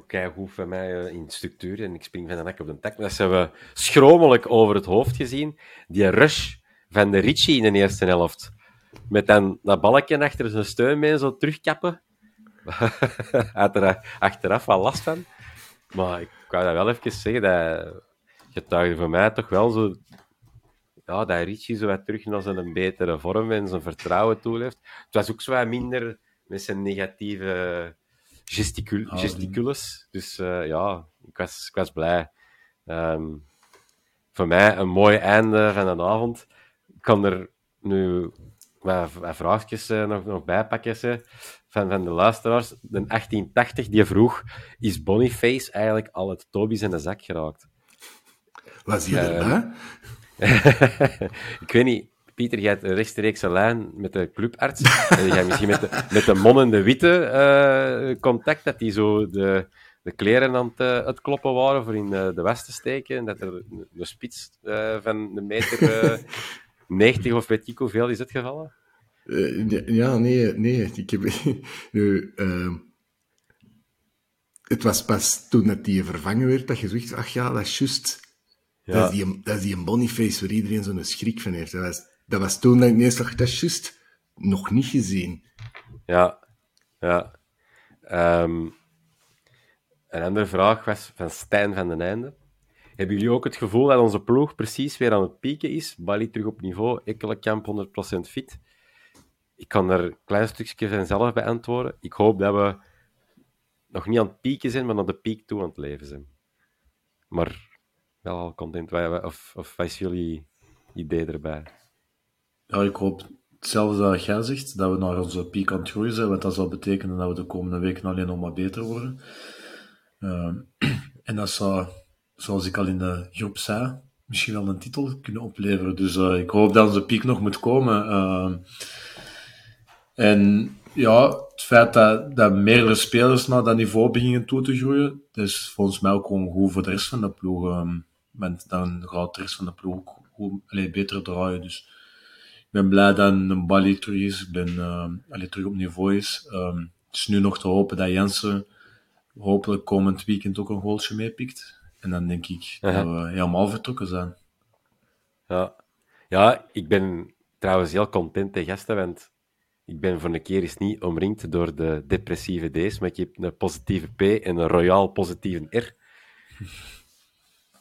keigoed, van mij eh, in structuur en ik spring van de nek op de tak. Dat ze we schromelijk over het hoofd gezien. Die rush van de Ritchie in de eerste helft. Met dan dat balkje achter zijn steunbeen zo terugkappen. Had er achteraf wel last van. Maar ik wou dat wel even zeggen, dat getuigde voor mij toch wel zo... Ja, dat Richie zo wat terug naar zijn betere vorm en zijn vertrouwen toeleeft. Het was ook zo wat minder met zijn negatieve gesticul Ah, gesticules. Dus eh, ja, ik was, ik was blij. Ehm, voor mij een mooi einde van de avond. Ik kan er nu wat, wat vraagjes eh, nog, nog bij pakken van, van de luisteraars. De 1880 die vroeg, is Boniface eigenlijk al het Tobies in de zak geraakt? Was hij Eh, erbij? ik weet niet, Pieter, jij hebt een rechtstreekse lijn met de clubarts. en jij misschien met de, met de Mon de Witte eh, contact, dat die zo de, de kleren aan het uh, uitkloppen waren voor in eh, de west te steken. En dat er een, spits eh, van een meter eh 90 of weet ik hoeveel is uitgevallen. Eh, ja, nee, nee. Ik heb, nu, ehm, het was pas toen dat die vervangen werd dat je zegt, ach ja, dat is juist. Ja. Dat, is die, dat is die Boniface waar iedereen zo'n schrik van heeft. Dat was, dat was toen dat ik ineens dacht, dat is juist. Nog niet gezien. Ja, ja. Ehm, een andere vraag was van Stijn van den Einde. Hebben jullie ook het gevoel dat onze ploeg precies weer aan het pieken is? Bali terug op niveau, Ekkelenkamp 100% fit. Ik kan er een klein stukje van zelf beantwoorden. Ik hoop dat we nog niet aan het pieken zijn, maar naar de piek toe aan het leven zijn. Maar wel al content. Of, of wat is jullie idee erbij? Ja, ik hoop hetzelfde dat jij zegt, dat we naar onze piek aan het groeien zijn, want dat zal betekenen dat we de komende weken alleen nog maar beter worden. Ehm, en dat zou, zoals ik al in de groep zei, misschien wel een titel kunnen opleveren. Dus eh, ik hoop dat onze piek nog moet komen. Ehm, en ja, het feit dat, dat meerdere spelers naar dat niveau beginnen toe te groeien, dat is volgens mij ook gewoon goed voor de rest van de ploeg. ehm, dan gaat de rest van de ploeg ook allee, beter draaien. Dus ik ben blij dat een Bali terug is. Ik ben uh, allee, terug op niveau is. Ehm, het is nu nog te hopen dat Jensen hopelijk komend weekend ook een goaltje meepikt. En dan denk ik dat we helemaal vertrokken zijn. Ja. ja, ik ben trouwens heel content de gasten, want ik ben voor een keer eens niet omringd door de depressieve D's, maar ik heb een positieve P en een royaal positieve R.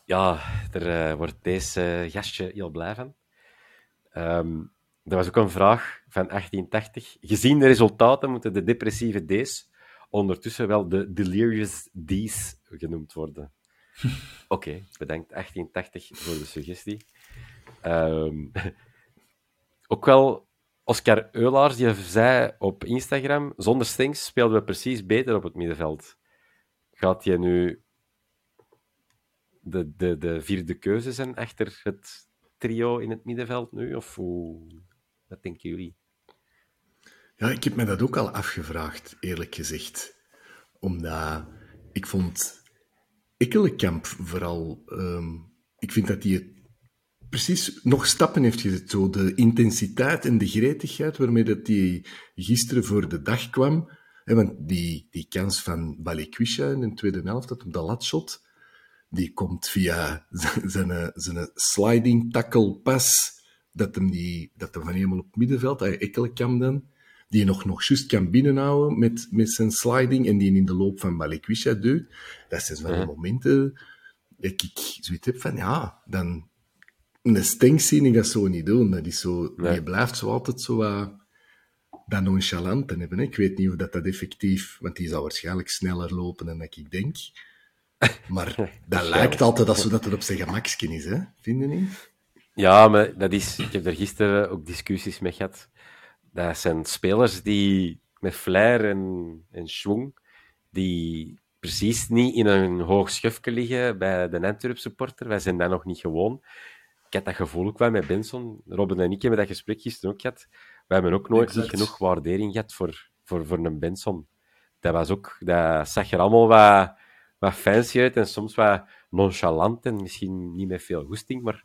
Ja, daar eh, wordt deze gastje heel blij van. Ehm er was ook een vraag van 1880. Gezien de resultaten moeten de depressieve D's ondertussen wel de delirious D's genoemd worden. Oké, bedankt 1880 voor de suggestie. Ehm, ook wel Oscar Eulaars, die zei op Instagram, zonder Stinks speelden we precies beter op het middenveld. Gaat je nu de, de, de vierde keuze zijn achter het trio in het middenveld nu? Of hoe, wat denken jullie? Ja, ik heb me dat ook al afgevraagd, eerlijk gezegd. Omdat ik vond Ekkelenkamp vooral... ehm, ik vind dat hij precies nog stappen heeft gezet. Zo de intensiteit en de gretigheid waarmee dat hij gisteren voor de dag kwam. Want die, die kans van Balikwisha in de tweede helft, dat op de latshot, die komt via zijn, zijn, zijn sliding tackle pas, dat hem, die, dat hem van helemaal op het middenveld, hij Ekkelenkamp dan, die je nog, nog juist kan binnenhouden met, met zijn sliding en die in de loop van Balikwisha duwt. Dat zijn van die momenten dat ik zoiets heb van, ja, dan... Een zie ik dat zo niet doen. Dat is zo, Nee. Je blijft zo altijd zo wat dat nonchalant hebben. hè. Ik weet niet of dat, dat effectief... Want die zal waarschijnlijk sneller lopen dan dat ik denk. Maar dat lijkt altijd alsof dat het op zijn gemaksken is, hè? Vind je niet? Ja, maar dat is, ik heb er gisteren ook discussies mee gehad. Dat zijn spelers die met flair en, en schwung, die precies niet in een hoog schufje liggen bij de Antwerp supporter. Wij zijn dat nog niet gewoon. Ik had dat gevoel ook wel met Benson. Robin en ik hebben dat gesprek gisteren ook gehad. Wij hebben ook nooit niet genoeg waardering gehad voor, voor, voor een Benson. Dat, was ook, dat zag er allemaal wat, wat fancy uit en soms wat nonchalant en misschien niet met veel goesting, maar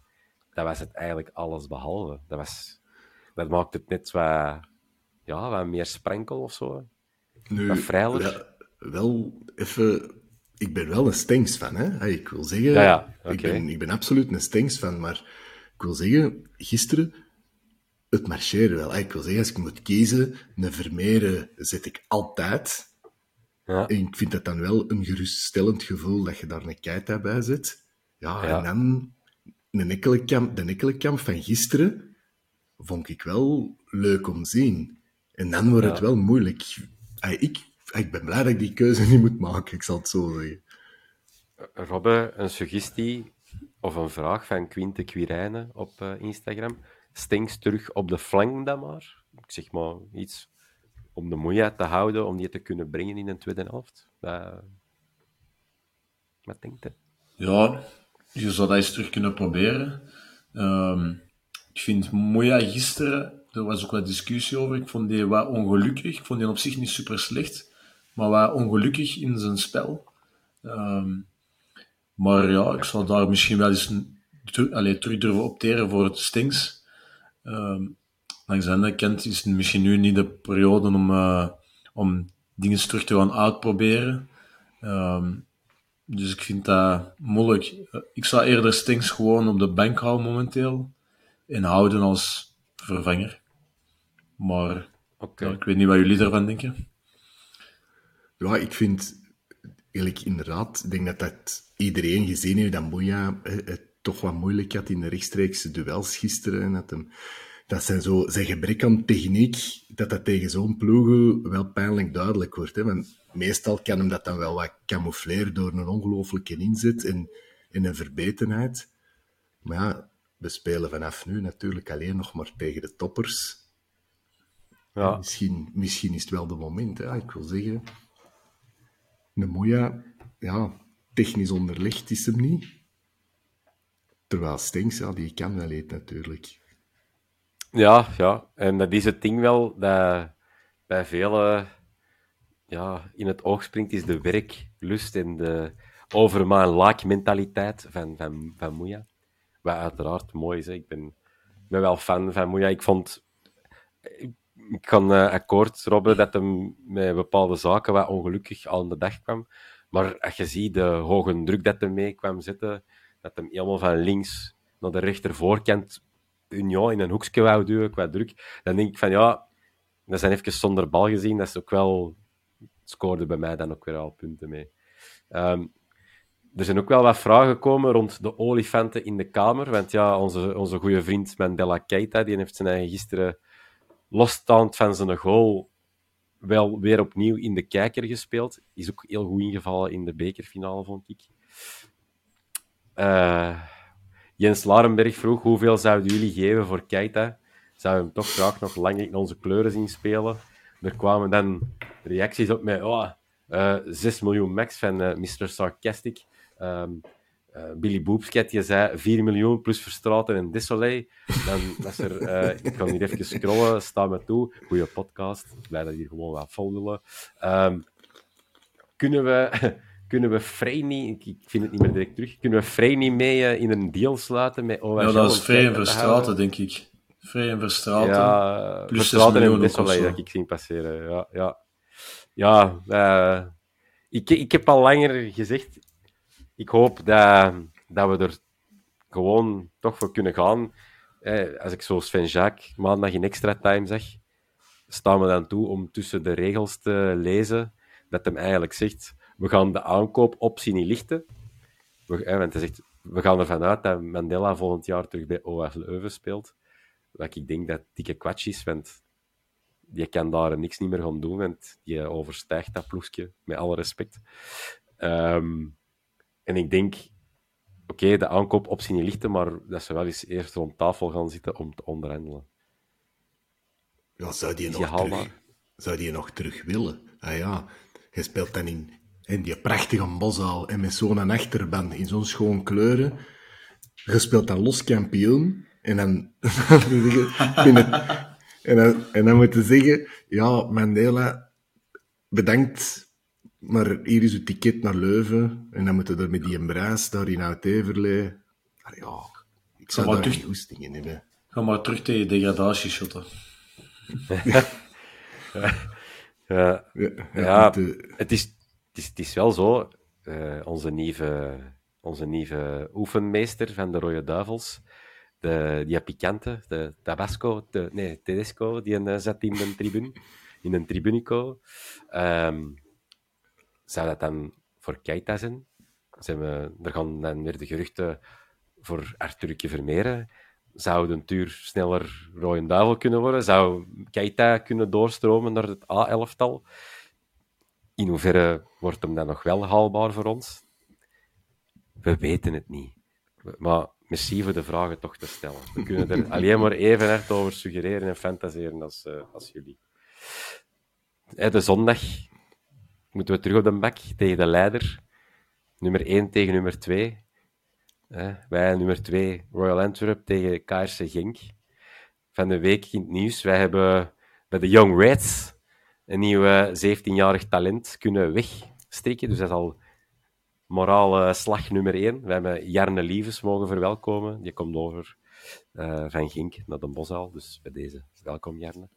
dat was het eigenlijk alles behalve. Dat, was, dat maakt het net wat, ja, wat meer sprankel of zo. Nu, Wat vrijer. Wel, wel even... Ik ben wel een Stenks fan, hè? Ik wil zeggen... Ja, ja, ik, ben, ik ben absoluut een Stenks fan, maar ik wil zeggen, gisteren, het marcheerde wel. Ik wil zeggen, als ik moet kiezen, een Vermeeren zet ik altijd. Ja. En ik vind dat dan wel een geruststellend gevoel dat je daar een Keita bij zet. Ja, en dan een Ekkelenkamp, de Ekkelenkamp van gisteren vond ik wel leuk om te zien. En dan wordt het wel moeilijk. Ik, ik ben blij dat ik die keuze niet moet maken, ik zal het zo zeggen. Robbe, een suggestie of een vraag van Quinte Quirijnen op uh, Instagram. Stinks terug op de flank dan maar. Ik zeg maar iets om de moeite te houden, om die te kunnen brengen in een tweede helft. Wat denkt u? Ja, je zou dat eens terug kunnen proberen. Um, ik vind Moya gisteren, er was ook wat discussie over, ik vond die wat ongelukkig. Ik vond die op zich niet super slecht, maar wat ongelukkig in zijn spel. Um, maar ja, ik zal daar misschien wel eens terug durven opteren voor het Stings. Um, langs de andere kant is het misschien nu niet de periode om, uh, om dingen terug te gaan uitproberen. Um, dus ik vind dat moeilijk. Ik zou eerder Stings gewoon op de bank houden momenteel. En houden als vervanger. Maar okay. ik weet niet wat jullie daarvan denken. Ja, ik vind eigenlijk inderdaad, ik denk dat dat iedereen gezien heeft dat Moeja het toch wat moeilijk had in de rechtstreekse duels gisteren. En dat, hem, dat zijn, zo, zijn gebrek aan techniek, dat dat tegen zo'n ploegen wel pijnlijk duidelijk wordt. Hè? Want meestal kan hem dat dan wel wat camoufleren door een ongelooflijke inzet en, en een verbetenheid. Maar ja, we spelen vanaf nu natuurlijk alleen nog maar tegen de toppers. Ja. Misschien, misschien is het wel de moment, hè? ik wil zeggen. Nemoya, ja, technisch onderlegd is hem niet. Terwijl Stengs, ja, die kan wel eten natuurlijk. Ja, ja, en dat is het ding wel, dat bij velen ja, in het oog springt, is de werklust en de overmaal laak mentaliteit van, van, van Moeja. Wat uiteraard mooi is. Ik ben, ben wel fan van Moeja. Ik vond... Ik kan uh, akkoord, Robben, dat hem met bepaalde zaken wat ongelukkig aan de dag kwam. Maar als je ziet de hoge druk dat hij mee kwam zetten, dat hem helemaal van links naar de rechtervoorkant Union in een hoekje wou duwen qua druk, dan denk ik van ja, dat zijn even zonder bal gezien. Dat is ook wel... Scoorde bij mij dan ook weer al punten mee. Um, er zijn ook wel wat vragen gekomen rond de olifanten in de kamer. Want ja, onze, onze goede vriend Mandela Keita, die heeft zijn eigen gisteren losstaand van zijn goal wel weer opnieuw in de kijker gespeeld. Is ook heel goed ingevallen in de bekerfinale, vond ik. Uh, Jens Larenberg vroeg hoeveel zouden jullie geven voor Keita? Zouden we hem toch graag nog lang in onze kleuren zien spelen? Er kwamen dan reacties op met oh, uh, 6 miljoen max van uh, Mr. Sarcastic. Um, uh, Billy Boopsket, je zei 4 miljoen plus Verstraten en Desolé. Dan was er, ik kan hier even scrollen, sta me toe. Goeie podcast, blij dat hier gewoon wat vol. Um, kunnen we, kunnen we Freini, ik vind het niet meer direct terug, kunnen we Freini mee uh, in een deal sluiten met OHL? Ja, dat is Vrij en Verstraten, denk ik. Vrij en Verstraten. Ja, plus Verstraten en Desolé, dat ik zie passeren. Ja, ja. ja ik, ik heb al langer gezegd, ik hoop dat, dat we er gewoon toch voor kunnen gaan. Eh, als ik zo Sven Jacques maandag in extra time zeg, staan we dan toe om tussen de regels te lezen dat hem eigenlijk zegt: we gaan de aankoopoptie niet lichten. We, want hij zegt: we gaan ervan uit dat Mandela volgend jaar terug bij OF Leuven speelt. Wat ik denk dat dikke kwats is, want die kan daar niks niet meer gaan doen, want die overstijgt dat ploegje, met alle respect. Um, en ik denk, oké, de aankoopoptie niet lichten, maar dat ze wel eens eerst rond tafel gaan zitten om te onderhandelen. Ja, zou die, nog terug, zou die nog terug willen? Ah ja, je speelt dan in, in die prachtige boszaal en met zo'n achterban in zo'n schoon kleuren. Je speelt dan los kampioen en dan, en dan, en dan moet je zeggen, ja, Mandela, bedankt maar hier is het ticket naar Leuven. En dan moeten we er met die embruis daar in Oud-Everlee. Ja, ik zou daar terug... geen in hebben. Ga maar terug tegen degradatie shotten. ja, ja, ja, het, is, het is wel zo. Uh, onze, nieuwe, onze nieuwe oefenmeester van de Rode Duivels, de, die pikante, de Tabasco, de, nee, Tedesco, die een, zat in een tribune, in een tribunico. Um, zou dat dan voor Keita zijn? zijn we, er gaan dan weer de geruchten voor Arthurke Vermeeren. Zou de Tuur sneller rode duivel kunnen worden? Zou Keita kunnen doorstromen naar het A-elftal? In hoeverre wordt hem dan nog wel haalbaar voor ons? We weten het niet. Maar merci voor de vragen toch te stellen. We kunnen er alleen maar even hard over suggereren en fantaseren als, uh, als jullie. De zondag moeten we terug op de bak tegen de leider. Nummer 1 tegen nummer 2. wij nummer 2 Royal Antwerp tegen KRC Genk. Van de week in het nieuws. Wij hebben bij de Young Reds een nieuw 17-jarig talent kunnen wegsteken. Dus dat is al morale slag nummer 1. We hebben Jarne Lievens mogen verwelkomen. Die komt over uh, van Genk naar de Bosuil. Dus bij deze, welkom Jarne.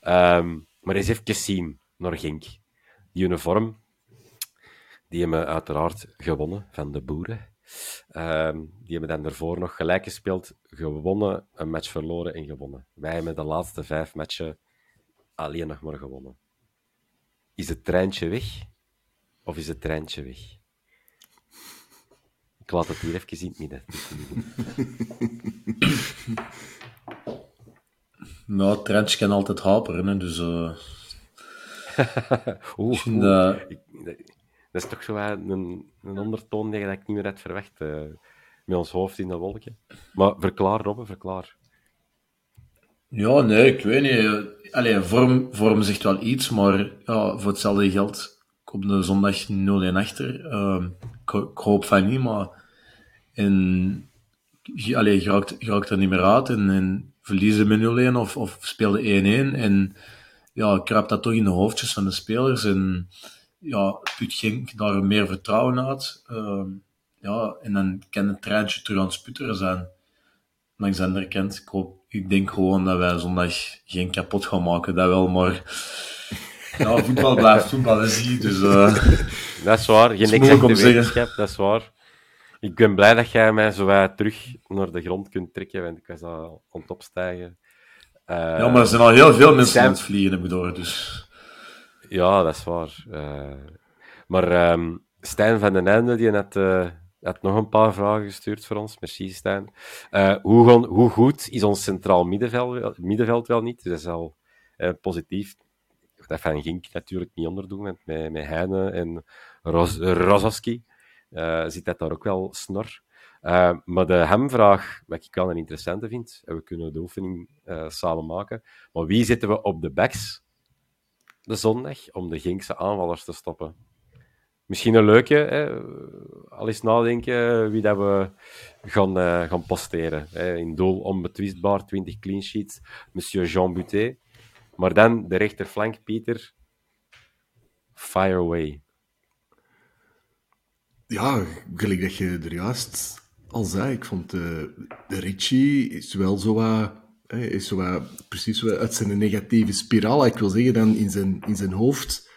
Um, maar eens even zien naar Genk. Die uniform, die hebben uiteraard gewonnen van de boeren. Um, die hebben dan daarvoor nog gelijk gespeeld, gewonnen, een match verloren en gewonnen. Wij hebben de laatste vijf matchen alleen nog maar gewonnen. Is het treintje weg? Of is het treintje weg? Ik laat het hier even in het midden. nou, het treintje kan altijd haperen, dus... Uh... Oeh, oeh. Dat is toch zo een, een ondertoon die ik niet meer had verwacht. Uh, met ons hoofd in de wolken. Maar verklaar, Robbe, verklaar. Ja, nee, ik weet niet. Allee, vorm, vorm zegt wel iets, maar ja, voor hetzelfde geld komt de zondag 0-1 achter. Uh, ik, ik, hoop van niet, maar en, allee, je, raakt, je raakt er niet meer uit en, en verliezen met 0-1 of, of speelde 1-1 en ja, kraapt dat toch in de hoofdjes van de spelers en ja, put Genk daar meer vertrouwen uit. Uh, ja, en dan kan het treintje terug aan het sputteren zijn. Langs de andere kant, ik, hoop, ik denk gewoon dat wij zondag geen kapot gaan maken, dat wel, maar ja, voetbal blijft voetbal, dat zie Dus, uh, dat is waar, geen exacte wetenschap, dat is waar. Ik ben blij dat jij mij zo terug naar de grond kunt trekken, want ik was al aan het opstijgen. Uh, ja, maar er zijn al heel veel mensen aan het vliegen, heb ik door, dus... Ja, dat is waar. Uh, maar um, Stijn van den Einde die had, uh, had nog een paar vragen gestuurd voor ons. Merci, Stijn. Uh, hoe, hoe, goed is ons centraal middenveld, middenveld wel niet? Dus dat is al positief. Dat van Gink natuurlijk niet onderdoen, met, met Heine en Ros Rozowski zit dat daar ook wel snor. Uh, maar de hemvraag, wat ik wel een interessante vind, en we kunnen de oefening uh, samen maken, maar wie zitten we op de backs? de zondag om de Ginkse aanvallers te stoppen. Misschien een leuke, hè? al eens nadenken wie dat we gaan, uh, gaan posteren. Hè? In doel onbetwistbaar, 20 clean sheets, monsieur Jean Buté. Maar dan de rechterflank, Pieter. Fire away. Ja, gelijk dat je er juist al zei, ik vond de, de Richie is wel zo wat is zo precies uit zijn negatieve spiraal, ik wil zeggen, dan in zijn, in zijn hoofd.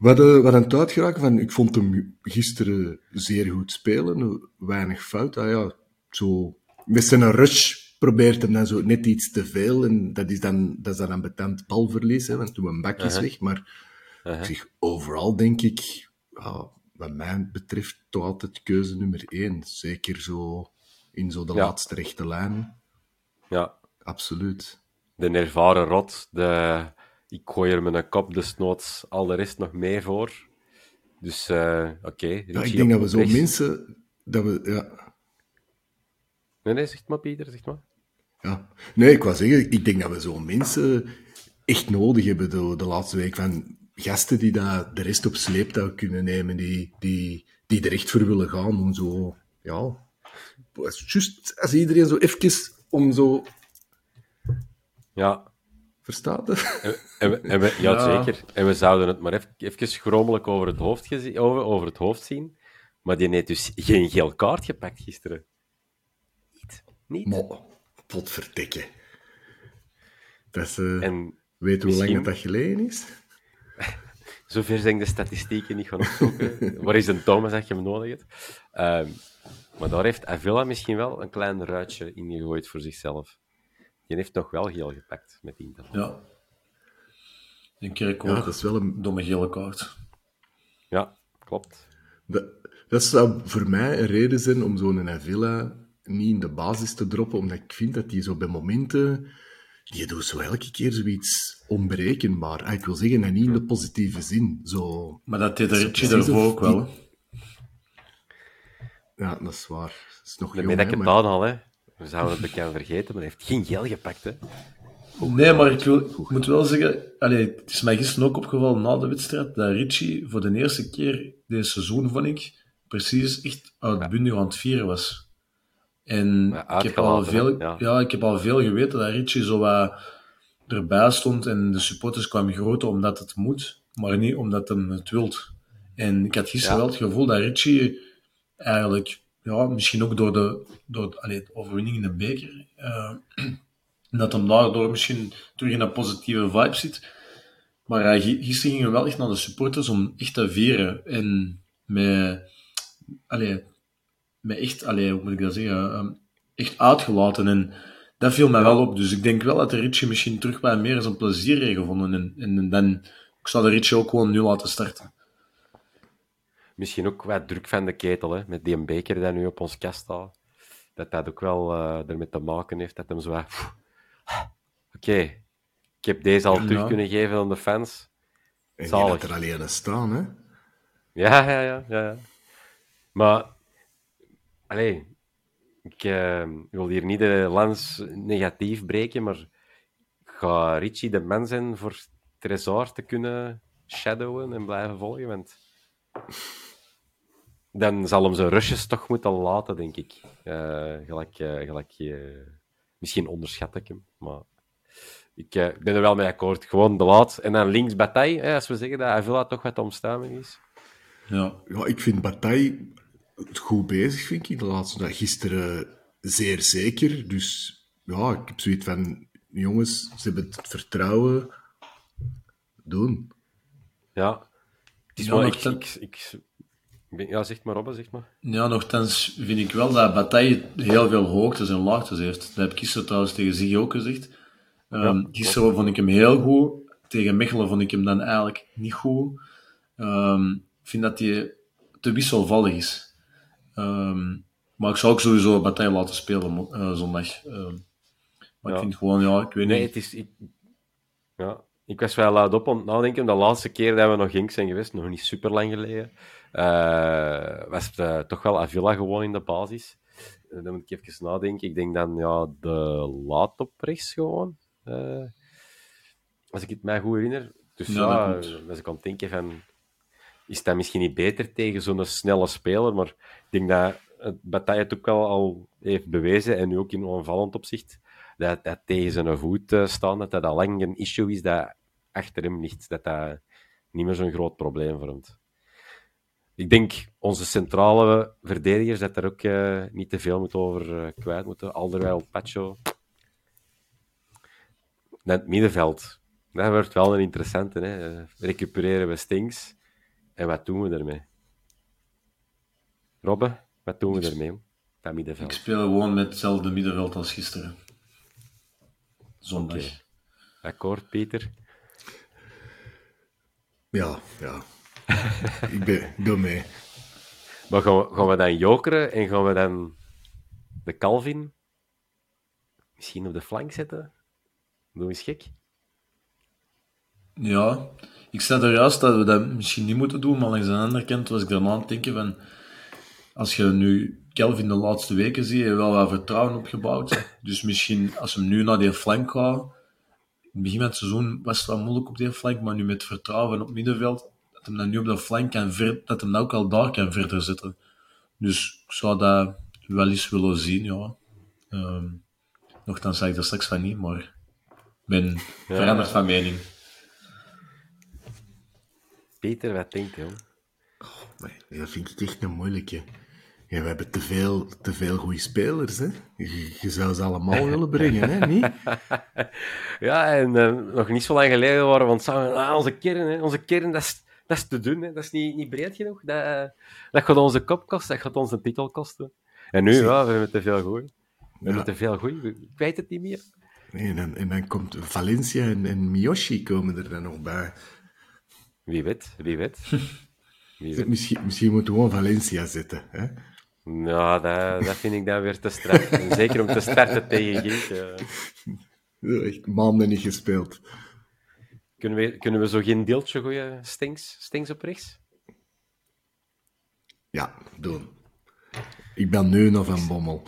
We hadden, we het uitgeraken van, ik vond hem gisteren zeer goed spelen, weinig fout. Ah ja, zo, met zijn rush probeert hem dan zo net iets te veel, en dat is dan, dat is dan een betant balverlies, hè, want toen een bak is weg, maar uh -huh. overal denk ik, ja, wat mij betreft, toch altijd keuze nummer één. Zeker zo in zo de laatste rechte lijn. Ja, absoluut. De ervaren rot, de ik gooi er mijn kop desnoods al de rest nog mee voor. Dus uh, oké. Okay, ja, ik denk dat we zo mensen... Dat we, ja. Nee, nee, zeg maar Pieter, zeg maar. Ja. Nee, ik wou zeggen, ik denk dat we zo mensen echt nodig hebben de, de laatste week. Van gasten die daar de rest op sleeptouw kunnen nemen, die, die, die er echt voor willen gaan om zo... Ja, just als iedereen zo even om zo ja. Verstaat het? En, en, we, ja, ja, zeker. En we zouden het maar even, even schromelijk over het, hoofd over, over het hoofd zien. Maar die heeft dus geen geel kaart gepakt gisteren. Niet. Niet. Maar, potverdikke. Dat is, uh, en weet hoe lang dat geleden is? Zover zijn de statistieken niet gaan opzoeken. Waar is een Thomas dat je hem nodig hebt? Um, maar daar heeft Avila misschien wel een klein ruitje in gegooid voor zichzelf. Je heeft toch wel geel gepakt met Inter. Ja. Een keer ja, dat is wel een domme gele kaart. Ja, klopt. Dat, dat zou voor mij een reden zijn om zo'n Avila niet in de basis te droppen, omdat ik vind dat die zo bij momenten... Die doet zo elke keer zoiets onberekenbaar. Ah, ik wil zeggen, en niet in de positieve zin. Zo... Maar dat deed de Zo Ritchie daarvoor ook wel. die- Ja, dat is waar. Dat is nog Daarmee jong, dat ik hè, maar- al, hè. We zouden het bekend vergeten, maar hij heeft geen gel gepakt, hè. Nee, maar ik, wil, ik moet wel zeggen, allee, het is mij gisteren ook opgevallen na de wedstrijd, dat Ritchie voor de eerste keer deze seizoen, vond ik, precies echt uitbundig aan het vieren was. En ik, heb al veel, ja. ja. ik heb al veel geweten dat Ritchie zo wat erbij stond en de supporters kwamen groten omdat het moet, maar niet omdat hem het wilt. En ik had gisteren Ja. wel het gevoel dat Ritchie eigenlijk, ja, misschien ook door de, door, allee, de overwinning in de beker, eh, dat hem daardoor misschien terug in een positieve vibe zit. Maar gi- gisteren ging hij wel echt naar de supporters om echt te vieren. En met, allee, met echt, allee, hoe moet ik dat zeggen, ehm, echt uitgelaten. En dat viel mij wel op. Dus ik denk wel dat de Ritchie misschien terug bij meer zijn plezier heeft gevonden. En, en dan, ik zou de Ritchie ook gewoon nu laten starten. Misschien ook wat druk van de ketel, hè. Met die beker die nu op ons kast staat. Dat dat ook wel eh ermee te maken heeft. Dat hem zo pff, Oké, ik heb deze al Ja. terug kunnen geven aan de fans. En Zalig. laat er alleen staan, hè. Ja, ja, ja. ja, ja. Maar, allee, ik eh, wil hier niet de lans negatief breken, maar ga Richie de man zijn voor Tresor te kunnen shadowen en blijven volgen? Want dan zal hem zijn rushes toch moeten laten, denk ik. Eh, gelijk, eh, gelijk, eh, misschien onderschat ik hem, maar ik ben er wel mee akkoord. Gewoon de laat. En dan links Bataille, hè, als we zeggen dat Avila toch wat omstuiming is. Ja. Ja, ik vind Bataille goed bezig, vind ik. De laatste dag gisteren zeer zeker. Dus ja, ik heb zoiets van... Jongens, ze hebben het vertrouwen. Doen. Ja. Het is Ja, wel... nog Ik, ja, zeg maar, Robbe, zeg maar. Ja, nogthans vind ik wel dat Bataille heel veel hoogtes en laagtes heeft. Dat heb ik gisteren trouwens tegen Ziggy ook gezegd. Ehm, gisteren vond ik hem heel goed. Tegen Mechelen vond ik hem dan eigenlijk niet goed. Ehm, ik vind dat hij te wisselvallig is. Ehm, maar ik zou ook sowieso Bataille laten spelen eh, zondag. Maar Ja. ik vind gewoon, ja, ik weet Nee, niet. het is... Ik, ja, ik was wel luid op het nadenken. De laatste keer dat we nog Genk zijn geweest, nog niet super lang geleden, eh, was het eh, toch wel Avila gewoon in de basis. Eh, dan moet ik even nadenken. Ik denk dan ja, de laat op rechts gewoon. Als ik het mij goed herinner. Dus Ja, dat ik aan het denken van... Is dat misschien niet beter tegen zo'n snelle speler? Maar ik denk dat het Bataille het ook wel al heeft bewezen, en nu ook in aanvallend opzicht, dat dat tegen zijn voet staan, dat dat al lang een issue is dat achter hem ligt. Dat dat niet meer zo'n groot probleem vormt. Ik denk onze centrale verdedigers dat er ook eh, niet te veel moet over eh, kwijt moeten. Alderweil, Pacho. Dan het middenveld. Dat wordt wel een interessante. Hè? Eh, Recupereren we Stinks. En wat doen we ermee? Robbe, wat doen we ermee? Dat Ik middenveld. speel gewoon met hetzelfde middenveld als gisteren. Zondag. Akkoord, Pieter? Ja, ja. ik ben, ik doe mee. Maar gaan we, gaan we dan jokeren en gaan we dan de Calvin misschien op de flank zetten? Doe eens gek. Ja, ik zei er juist dat we dat misschien niet moeten doen, maar langs de andere kant was ik daarna aan het denken van, als je nu Kelvin de laatste weken ziet, heeft wel wat vertrouwen opgebouwd. Dus misschien, als hem nu naar die flank gaat, in het begin van het seizoen was het wel moeilijk op die flank, maar nu met vertrouwen op het middenveld, dat hem dan nu op de flank kan ver, dat hem dan ook al daar kan verder zetten. Dus ik zou dat wel eens willen zien, ja. Ehm nochtans zei ik er straks van niet, maar ik ben veranderd van mening. Peter, wat denkt je? Maar dat vind ik echt een moeilijke. Ja, we hebben te veel, te veel goede spelers, hè. Je, je zou ze allemaal willen brengen, hè, niet? Ja, en eh, nog niet zo lang geleden waren we aan het zeggen, ah, onze kern, hè, onze kern, dat is, dat is te dun, hè, dat is niet, niet breed genoeg. Dat, dat gaat onze kop kosten, dat gaat onze titel kosten. En nu, ja, we hebben te veel goeie. We hebben te veel goeie, ik weet het niet meer. Nee, en, dan, en dan komt Valencia en, en Miyoshi komen er dan nog bij. Wie weet, wie weet. Wie weet. Misschien, misschien moeten we gewoon Valencia zetten. Hè? Ja, dat, dat vind ik dan weer te straf. Zeker om te starten tegen eh. Ja, Echt maanden niet gespeeld. Kunnen we, kunnen we zo geen deeltje gooien? Stings, Stings op rechts? Ja, doen. Ik ben nu nog van Bommel.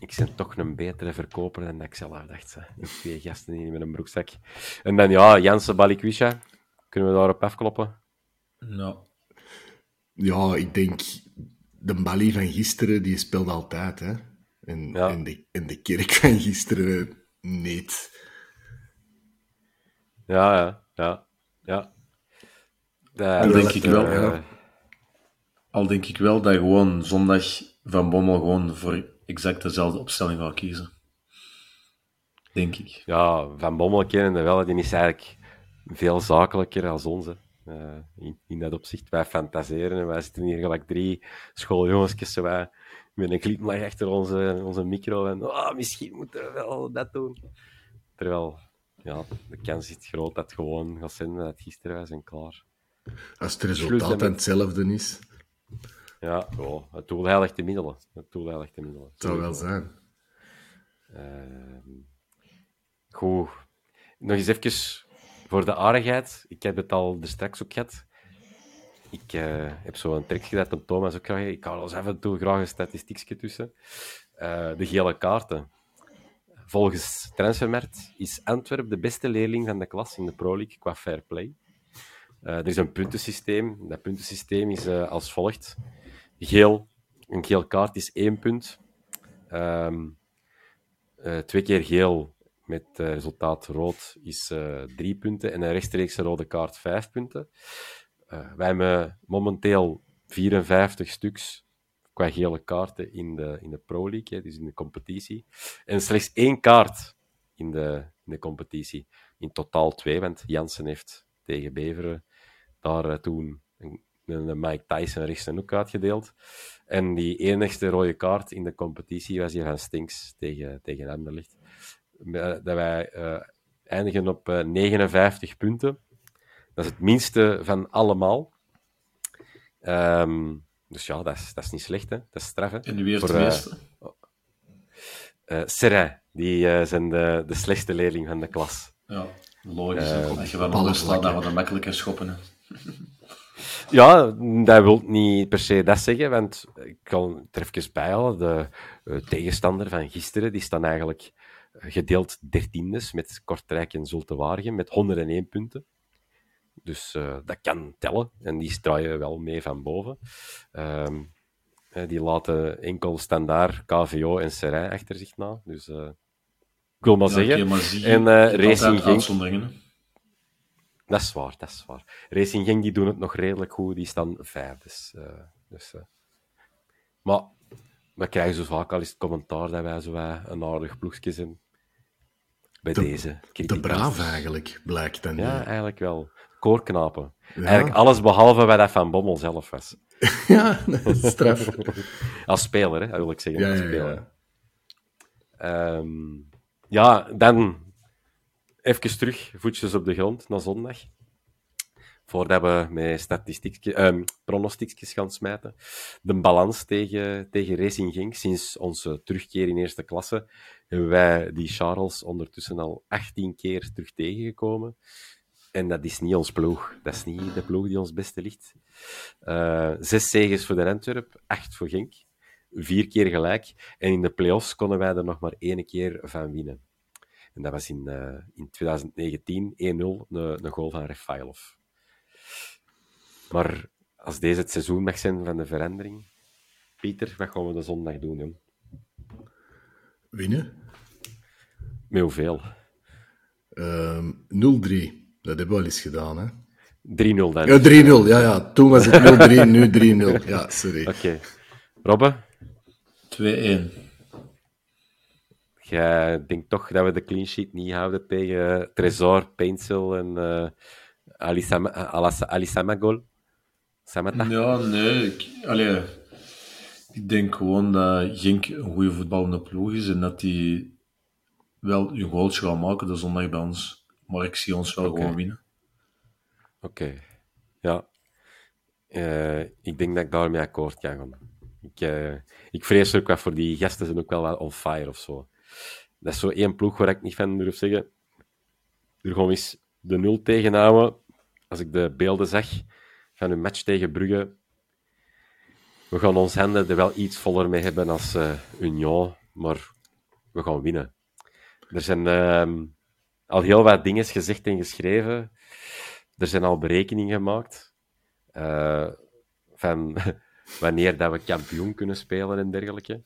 Ik ben toch een betere verkoper dan dat ik zelf dacht. hè. Twee gasten hier met een broekzak. En dan, ja, Jansen Balikwisha. Kunnen we daarop afkloppen? Ja. Ja, ik denk... De Bali van gisteren, die speelt altijd, hè. En, Ja. en, de, en de kerk van gisteren niet. Ja, ja, ja. ja. Dat, Dat denk ik wel, eh. Al denk ik wel dat gewoon zondag Van Bommel gewoon voor exact dezelfde opstelling gaat kiezen. Denk ik. Ja, Van Bommel kennende wel, die is eigenlijk veel zakelijker als onze. Eh, in, in dat opzicht, wij fantaseren en wij zitten hier gelijk drie schooljongetjes zo wij, met een glimlach achter onze, onze micro en oh, misschien moeten we wel dat doen. Terwijl, ja, de kans is groot dat het gewoon gaat zijn dat het gisteren was en klaar. Als het resultaat dan hetzelfde is, Ja, oh, het doel heiligt de middelen. Het doel heiligt de middelen. het zou wel zijn. Ehm, goed. Nog eens even voor de aardigheid. Ik heb het al er straks ook gehad. Ik eh, heb zo een trekje dat de Thomas ook graag... Ik er eens af en toe graag een statistiekje tussen. Eh, de gele kaarten. Volgens Transfermarkt is Antwerp de beste leerling van de klas in de Pro League qua fair play. Eh, er is een puntensysteem. Dat puntensysteem is eh, als volgt. Geel. Een geel kaart is één punt. Ehm, eh, twee keer geel met resultaat rood is drie punten. En een rechtstreekse rode kaart vijf punten. Wij hebben momenteel 54 stuks qua gele kaarten in de, in de Pro League, hè, dus in de competitie. En slechts één kaart in de, in de competitie. In totaal twee, want Jansen heeft tegen Beveren daar eh, toen een, Mike Tyson rechts een hoek uitgedeeld. En die enigste rode kaart in de competitie was hier van Stinks tegen, tegen Anderlecht. Eh, Dat wij eh, eindigen op eh, 59 punten. Dat is het minste van allemaal. Ehm, dus ja, dat is, dat is niet slecht, hè? Dat is straf, hè? En wie heeft Voor, de eh, meeste? eh, Serra, die eh, zijn de, de slechtste leerling van de klas. Ja, logisch. eh, hè. Als je van onder staat, dan het makkelijker schoppen. Hè. Ja, dat wil niet per se dat zeggen, want ik kan er even bij halen. De eh, tegenstander van gisteren, die staan eigenlijk gedeeld dertiendes met Kortrijk en Zulte Waregem met 101 punten. Dus eh, dat kan tellen. En die straaien wel mee van boven. Ehm, eh, die laten enkel standaard KVO en Serijn achter zich na. Dus eh, ik wil maar Ja, zeggen. maar zie en eh, Racing Genk, dat is waar, dat is waar. Racing Genk die doen het nog redelijk goed, die staan vijfdes. eh dus, eh. Maar we krijgen zo vaak al eens het commentaar dat wij zo wij een aardig ploegje zijn. Bij Te- deze. Te kritiek. braaf eigenlijk, blijkt dan. Ja, eigenlijk wel. Koorknapen. Ja. Eigenlijk alles behalve wat dat Van Bommel zelf was. ja, dat is straf. Als speler, hè, wil ik zeggen. Ja, als speler. ja. Ehm, ja, dan even terug, voetjes op de grond, naar zondag. Voordat we met statistiekjes, ehm pronostiekjes gaan smijten. De balans tegen, tegen Racing Genk, sinds onze terugkeer in eerste klasse, hebben wij die Charles ondertussen al 18 keer terug tegengekomen. En dat is niet ons ploeg. Dat is niet de ploeg die ons beste ligt. Eh, zes zegens voor de Antwerp, acht voor Genk. Vier keer gelijk. En in de play-offs konden wij er nog maar één keer van winnen. En dat was in, eh, in 2019 1-0, een, goal van Refailov. Maar als deze het seizoen mag zijn van de verandering, Pieter, wat gaan we de zondag doen, jong? Winnen? Met hoeveel? 3-0 Ehm 0-3. Dat hebben we al eens gedaan, hè? dan. Ja, 3-0. Ja, ja. Toen was het 0-3, nu 3-0. Ja, sorry. Oké. Robbe, 2-1. jij denkt toch dat we de clean sheet niet houden tegen Tresor, Painsel en eh Alisama, Alasa- Alisamagol? Samata? Ja, nee. Ik, allee, ik denk gewoon dat Genk een goede voetballende ploeg is en dat die wel een goaltje gaat maken de zondag bij ons. Maar ik zie ons wel Oké. gewoon winnen. Oké. Ja. Eh, ik denk dat ik daarmee akkoord kan gaan. Ik, uh, ik vrees ook wel voor die gasten zijn ook wel wel on fire of zo. Dat is zo één ploeg waar ik niet van durf zeggen. Er gewoon eens de nul tegenhouden. Als ik de beelden zag van een match tegen Brugge. We gaan ons handen er wel iets voller mee hebben als uh, Union, maar we gaan winnen. Er zijn uh, al heel wat dingen gezegd en geschreven. Er zijn al berekeningen gemaakt. Uh, van wanneer dat we kampioen kunnen spelen en dergelijke.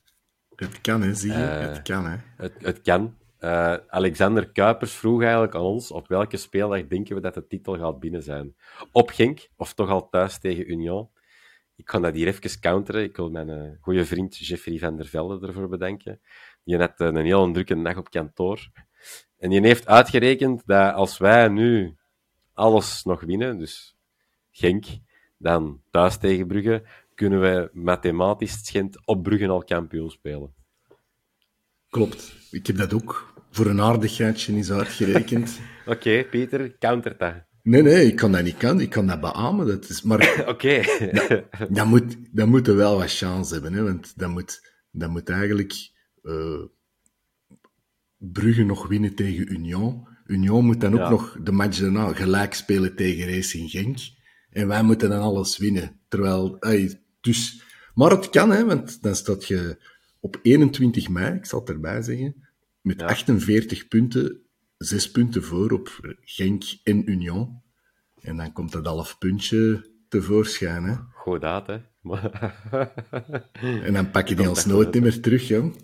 Het kan, hè, zie je? Uh, het kan, hè. Het, het kan. Uh, Alexander Kuipers vroeg eigenlijk aan ons op welke speeldag denken we dat de titel gaat binnen zijn. Op Genk, of toch al thuis tegen Union. Ik ga dat hier even counteren. Ik wil mijn goede vriend Jeffrey van der Velde ervoor bedanken. Die net een heel drukke nacht op kantoor. En die heeft uitgerekend dat als wij nu alles nog winnen, dus Genk, dan thuis tegen Brugge, kunnen we mathematisch schend op Brugge al kampioen spelen. Klopt. Ik heb dat ook voor een aardigheidje eens uitgerekend. Oké, okay, Peter, counter dat. Nee, nee, ik kan dat niet kan. Ik kan dat beamen. Dat is, maar Oké. Dat, dat, moet, dat moet er wel wat chance hebben. Hè, want dat moet, dat moet eigenlijk uh, Brugge nog winnen tegen Union. Union moet dan ook ja. nog de match daarna gelijk spelen tegen Racing Genk. En wij moeten dan alles winnen. Terwijl, dus, maar het kan, hè, want dan staat je op 21 mei, ik zal het erbij zeggen, met ja. 48 punten, 6 punten voor op Genk en Union. En dan komt dat half puntje tevoorschijn. Hè. Goed dat, hè. en dan pak je die ons nooit meer terug, jong.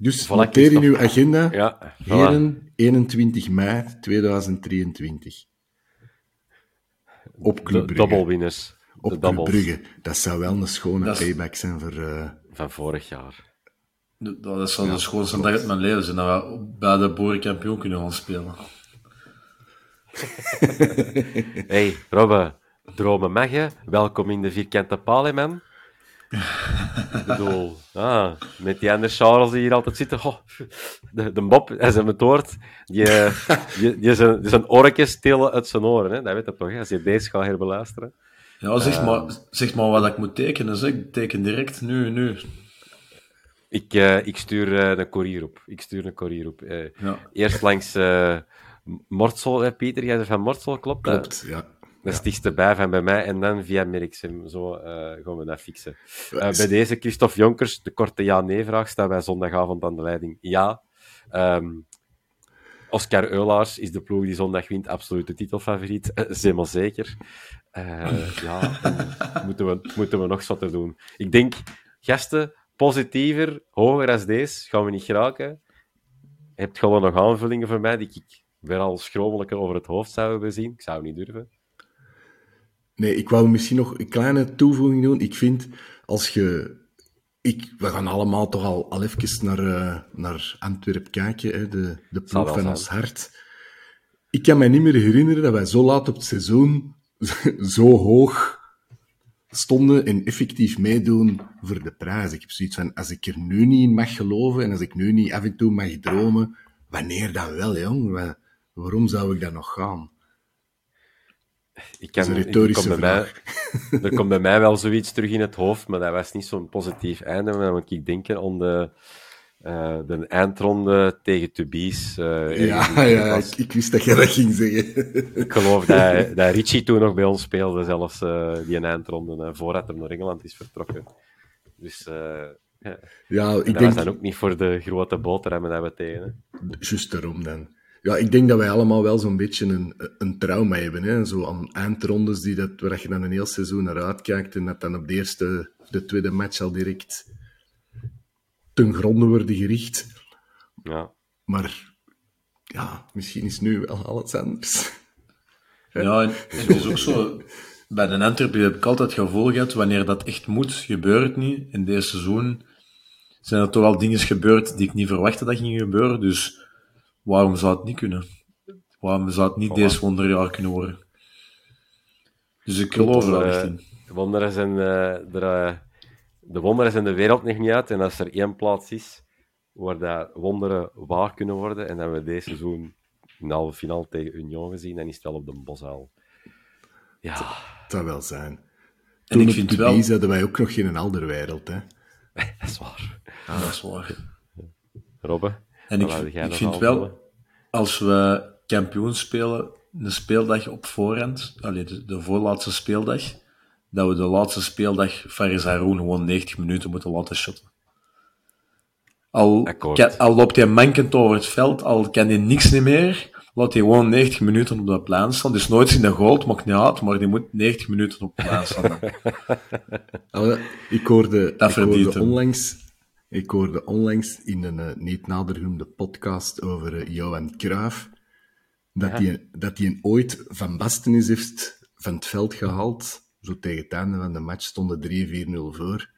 Dus voilà, noteer in uw agenda, ja, voilà. heren, 21 mei 2023. Op Club Brugge. Op de Club Brugge. Dat zou wel een schone is... payback zijn voor... Uh... Van vorig jaar. Dat is wel ja, de schoonste dag uit mijn leven zijn, dat we bij de boerenkampioen kunnen gaan spelen. hey, Robbe, dromen mag je. Welkom in de vierkante paal, man. Ik bedoel, ah, met die andere Charles die hier altijd zitten. Oh, de, de Bob, hij zijn het woord, die, die, die, zijn, die zijn oortjes telen uit zijn oren. Hè? Dat weet je toch, hè? als je deze gaat herbeluisteren. Ja, zeg, uh, maar, zeg maar wat ik moet tekenen. Zeg. Ik teken direct, nu, nu. Ik, uh, ik stuur uh, een courier op. Ik stuur een courier op. Ja. Eerst langs Mortsel, hè, Pieter. Jij bent van Mortsel, klopt? Klopt, ja. Dat is bij van bij mij. En dan via Merksem. Zo uh, gaan we dat fixen. Uh, bij deze Christophe Jonkers, de korte ja-nee-vraag, staan wij zondagavond aan de leiding. Ja. Um, Oscar Eulaars is de ploeg die zondag wint, absoluut de titelfavoriet. Uh, Zemaal zeker. ja, moeten we, moeten we nog zotter doen. Ik denk, gasten, positiever, hoger als deze, gaan we niet geraken. Je hebt gewoon nog aanvullingen voor mij die ik weer al schromelijker over het hoofd zou hebben zien. Ik zou niet durven. Nee, ik wou misschien nog een kleine toevoeging doen. Ik vind, als je... Ik, we gaan allemaal toch al, al even naar, uh, naar Antwerpen kijken, hè, de, de ploeg van ons hart. Ik kan me niet meer herinneren dat wij zo laat op het seizoen zo hoog stonden en effectief meedoen voor de prijs. Ik heb zoiets van, als ik er nu niet in mag geloven en als ik nu niet af en toe mag dromen, wanneer dan wel, jong? Waarom zou ik dan nog gaan? Ik kan, dat is een vraag. Mij, er komt bij mij wel zoiets terug in het hoofd, maar dat was niet zo'n positief einde. Maar dan moet ik denken aan de, uh, de eindronde tegen Tubies. Uh, ja, ja was... ik, ik, wist dat je dat ging zeggen. ik geloof dat, dat Richie toen nog bij ons speelde, zelfs uh, die eindronde, voordat hij naar Engeland is vertrokken. Dus ja, ja ik dat denk... was dan ook niet voor de grote boterhammen dat we tegen. Juist daarom dan. Ja, ik denk dat wij allemaal wel zo'n beetje een, een trauma hebben. Hè? Zo aan eindrondes die dat, waar je dan een heel seizoen naar uitkijkt en dat dan op de eerste, de tweede match al direct ten gronde worden gericht. Ja. Maar ja, misschien is nu wel alles anders. Ja, en het is ook zo... Bij de Antwerpen heb ik altijd het gevoel gehad, wanneer dat echt moet, gebeurt het niet. In deze seizoen zijn er toch wel dingen gebeurd die ik niet verwachtte dat gingen gebeuren. Dus waarom zou het niet kunnen? Waarom zou het niet voilà. deze wonderjaar kunnen worden? Dus ik geloof er wel echt in. De wonderen zijn, uh, er, de wonderen zijn de wereld nog niet uit. En als er één plaats is waar dat wonderen waar kunnen worden, en dat we deze seizoen in de halve finale tegen Union gezien, dan is het wel op de Boshaal. Ja, zou wel zijn. En ik vind de wel... hadden wij ook nog geen andere wereld, hè. dat is waar. Dat is waar. Robbe? En ik, vind aanvullen? wel, als we kampioen spelen, de speeldag op voorhand, allee, de, de voorlaatste speeldag, dat we de laatste speeldag Faris Haroun gewoon 90 minuten moeten laten shotten. Al, Akkoord. kan- al loopt hij mankend over het veld, al kan hij niks niet meer, laat hij gewoon 90 minuten op de plein staan. Dus nooit in de goal, maakt niet uit, maar die moet 90 minuten op de plein staan. Ik hoorde, Dat ik hoorde onlangs, ik hoorde onlangs in een eh, niet nader genoemde podcast over eh, Johan Cruijff, dat hij dat die ooit Van Bastenis heeft van het veld gehaald, zo tegen het einde van de match stonden 3-4-0 voor,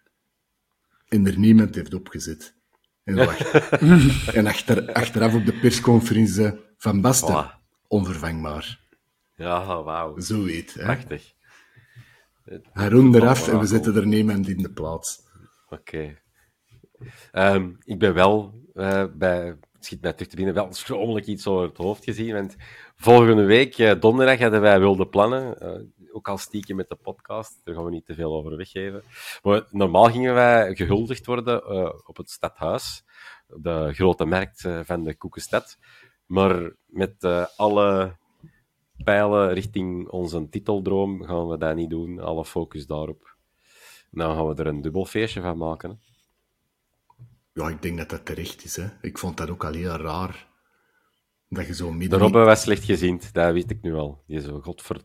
en er niemand heeft opgezet. En, wacht. en achter, achteraf op de persconferentie Van Basten, onvervangbaar. Ja, wauw. Zo weet, hè. Prachtig. Haroon eraf en we zetten er niemand in de plaats. Oké. Ehm, ik ben wel eh, bij, het schiet mij terug te binnen, wel schromelijk iets over het hoofd gezien. Want volgende week, eh, donderdag, hadden wij wilde plannen. eh, ook al stiekem met de podcast, daar gaan we niet te veel over weggeven. Maar normaal gingen wij gehuldigd worden op het stadhuis, de grote markt van de Koekenstad. Maar met alle pijlen richting onze titeldroom gaan we dat niet doen. Alle focus daarop. Nou gaan we er een dubbel feestje van maken. Ja, ik denk dat dat terecht is. Hè. Ik vond dat ook al heel raar. Dat je zo De midden... Robbe was slecht gezind, dat weet ik nu al. Die zo, godver...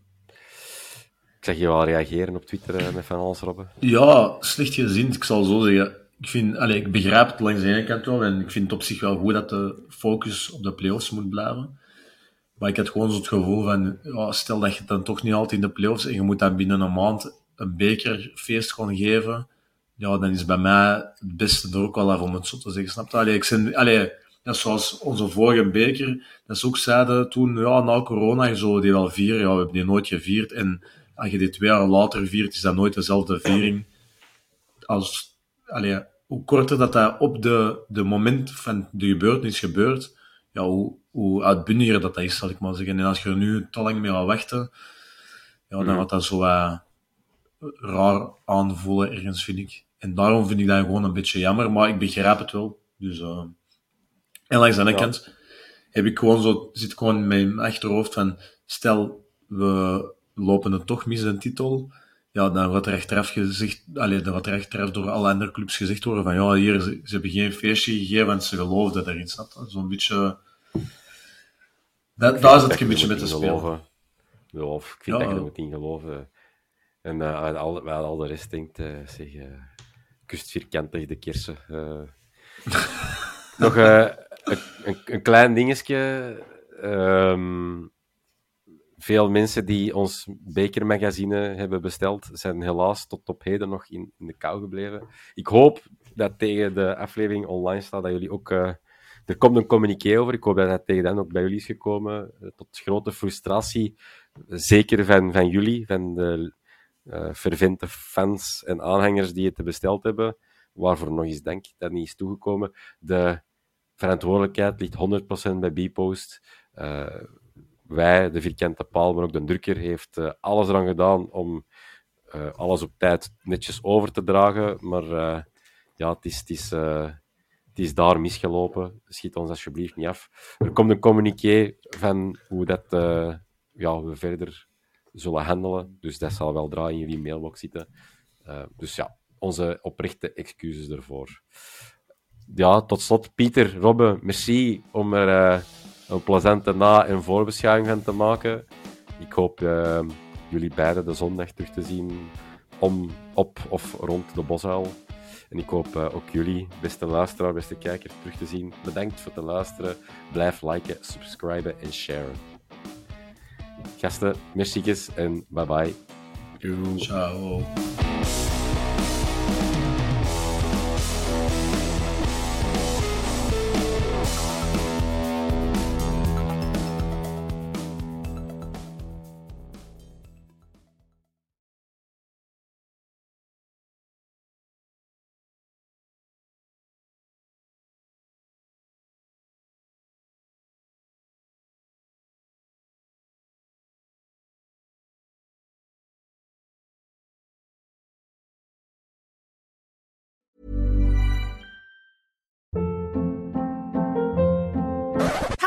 Ik zeg je wel reageren op Twitter eh, met van alles, Robbe. Ja, slecht gezien. Ik zal zo zeggen. Ik, vind, allee, ik begrijp het langs de ene kant wel. En ik vind het op zich wel goed dat de focus op de play-offs moet blijven. Maar ik had gewoon zo het gevoel van, ja, stel dat je het dan toch niet altijd in de play-offs en je moet dan binnen een maand een bekerfeest gaan geven. Ja, dan is bij mij het beste er ook wel om het zo te zeggen. Snap je? Allee, ik zijn, allee, dat is zoals onze vorige beker, dat ze ook zeiden toen, ja, na corona, je zou die wel vieren. Ja, we hebben die nooit gevierd. En als je die twee jaar later viert, is dat nooit dezelfde viering als, allee, hoe korter dat dat op de, de moment van de gebeurtenis gebeurt, ja, hoe, hoe uitbundiger dat, dat is, zal ik maar zeggen. En als je er nu te lang mee gaat wachten, ja, dan gaat dat zo wat raar aanvoelen ergens, vind ik. En daarom vind ik dat gewoon een beetje jammer, maar ik begrijp het wel. Dus, eh, en langs de andere Ja. kant heb ik gewoon zo, zit gewoon in mijn achterhoofd van, stel, we lopen het toch mis, een titel, ja, dan wordt er achteraf gezegd, allee, dan wordt er achteraf door alle andere clubs gezegd worden van, ja, hier, ze, ze hebben geen feestje gegeven, want ze geloofden erin, je? Zo'n beetje... Dat, daar zit ik een beetje met te spelen. geloven. Ja, of ik vind Ja. dat je er moet in geloven. En uh, al, al de rest denkt, uh, zeg, uh, kust vierkantig de kersen. Uh, nog uh, een, een, een, klein dingetje. Um, veel mensen die ons bekermagazine hebben besteld, zijn helaas tot op heden nog in, de kou gebleven. Ik hoop dat tegen de aflevering online staat dat jullie ook... Uh, er komt een communiqué over. Ik hoop dat dat tegen dan ook bij jullie is gekomen. Tot grote frustratie. Zeker van, van jullie, van de uh, fervente fans en aanhangers die het besteld hebben. Waarvoor nog eens dank dat niet is toegekomen. De verantwoordelijkheid ligt 100% bij Bpost. Uh, wij, de vierkante paal, maar ook de drukker, heeft uh, alles eraan gedaan om alles op tijd netjes over te dragen. Maar ja, het is, het, is, het is daar misgelopen. Schiet ons alsjeblieft niet af. Er komt een communiqué van hoe dat, ja, we verder zullen handelen. Dus dat zal wel draaien in jullie mailbox zitten. dus ja, onze oprechte excuses ervoor. Ja, tot slot, Pieter, Robbe, merci om er een plezante na- en voorbeschouwing van te maken. Ik hoop uh, jullie beiden de zondag terug te zien om, op of rond de Bosuil. En ik hoop ook jullie, beste luisteraar, beste kijker, terug te zien. Bedankt voor het luisteren. Blijf liken, subscriben en sharen. Gasten, merci en bye bye. Ciao.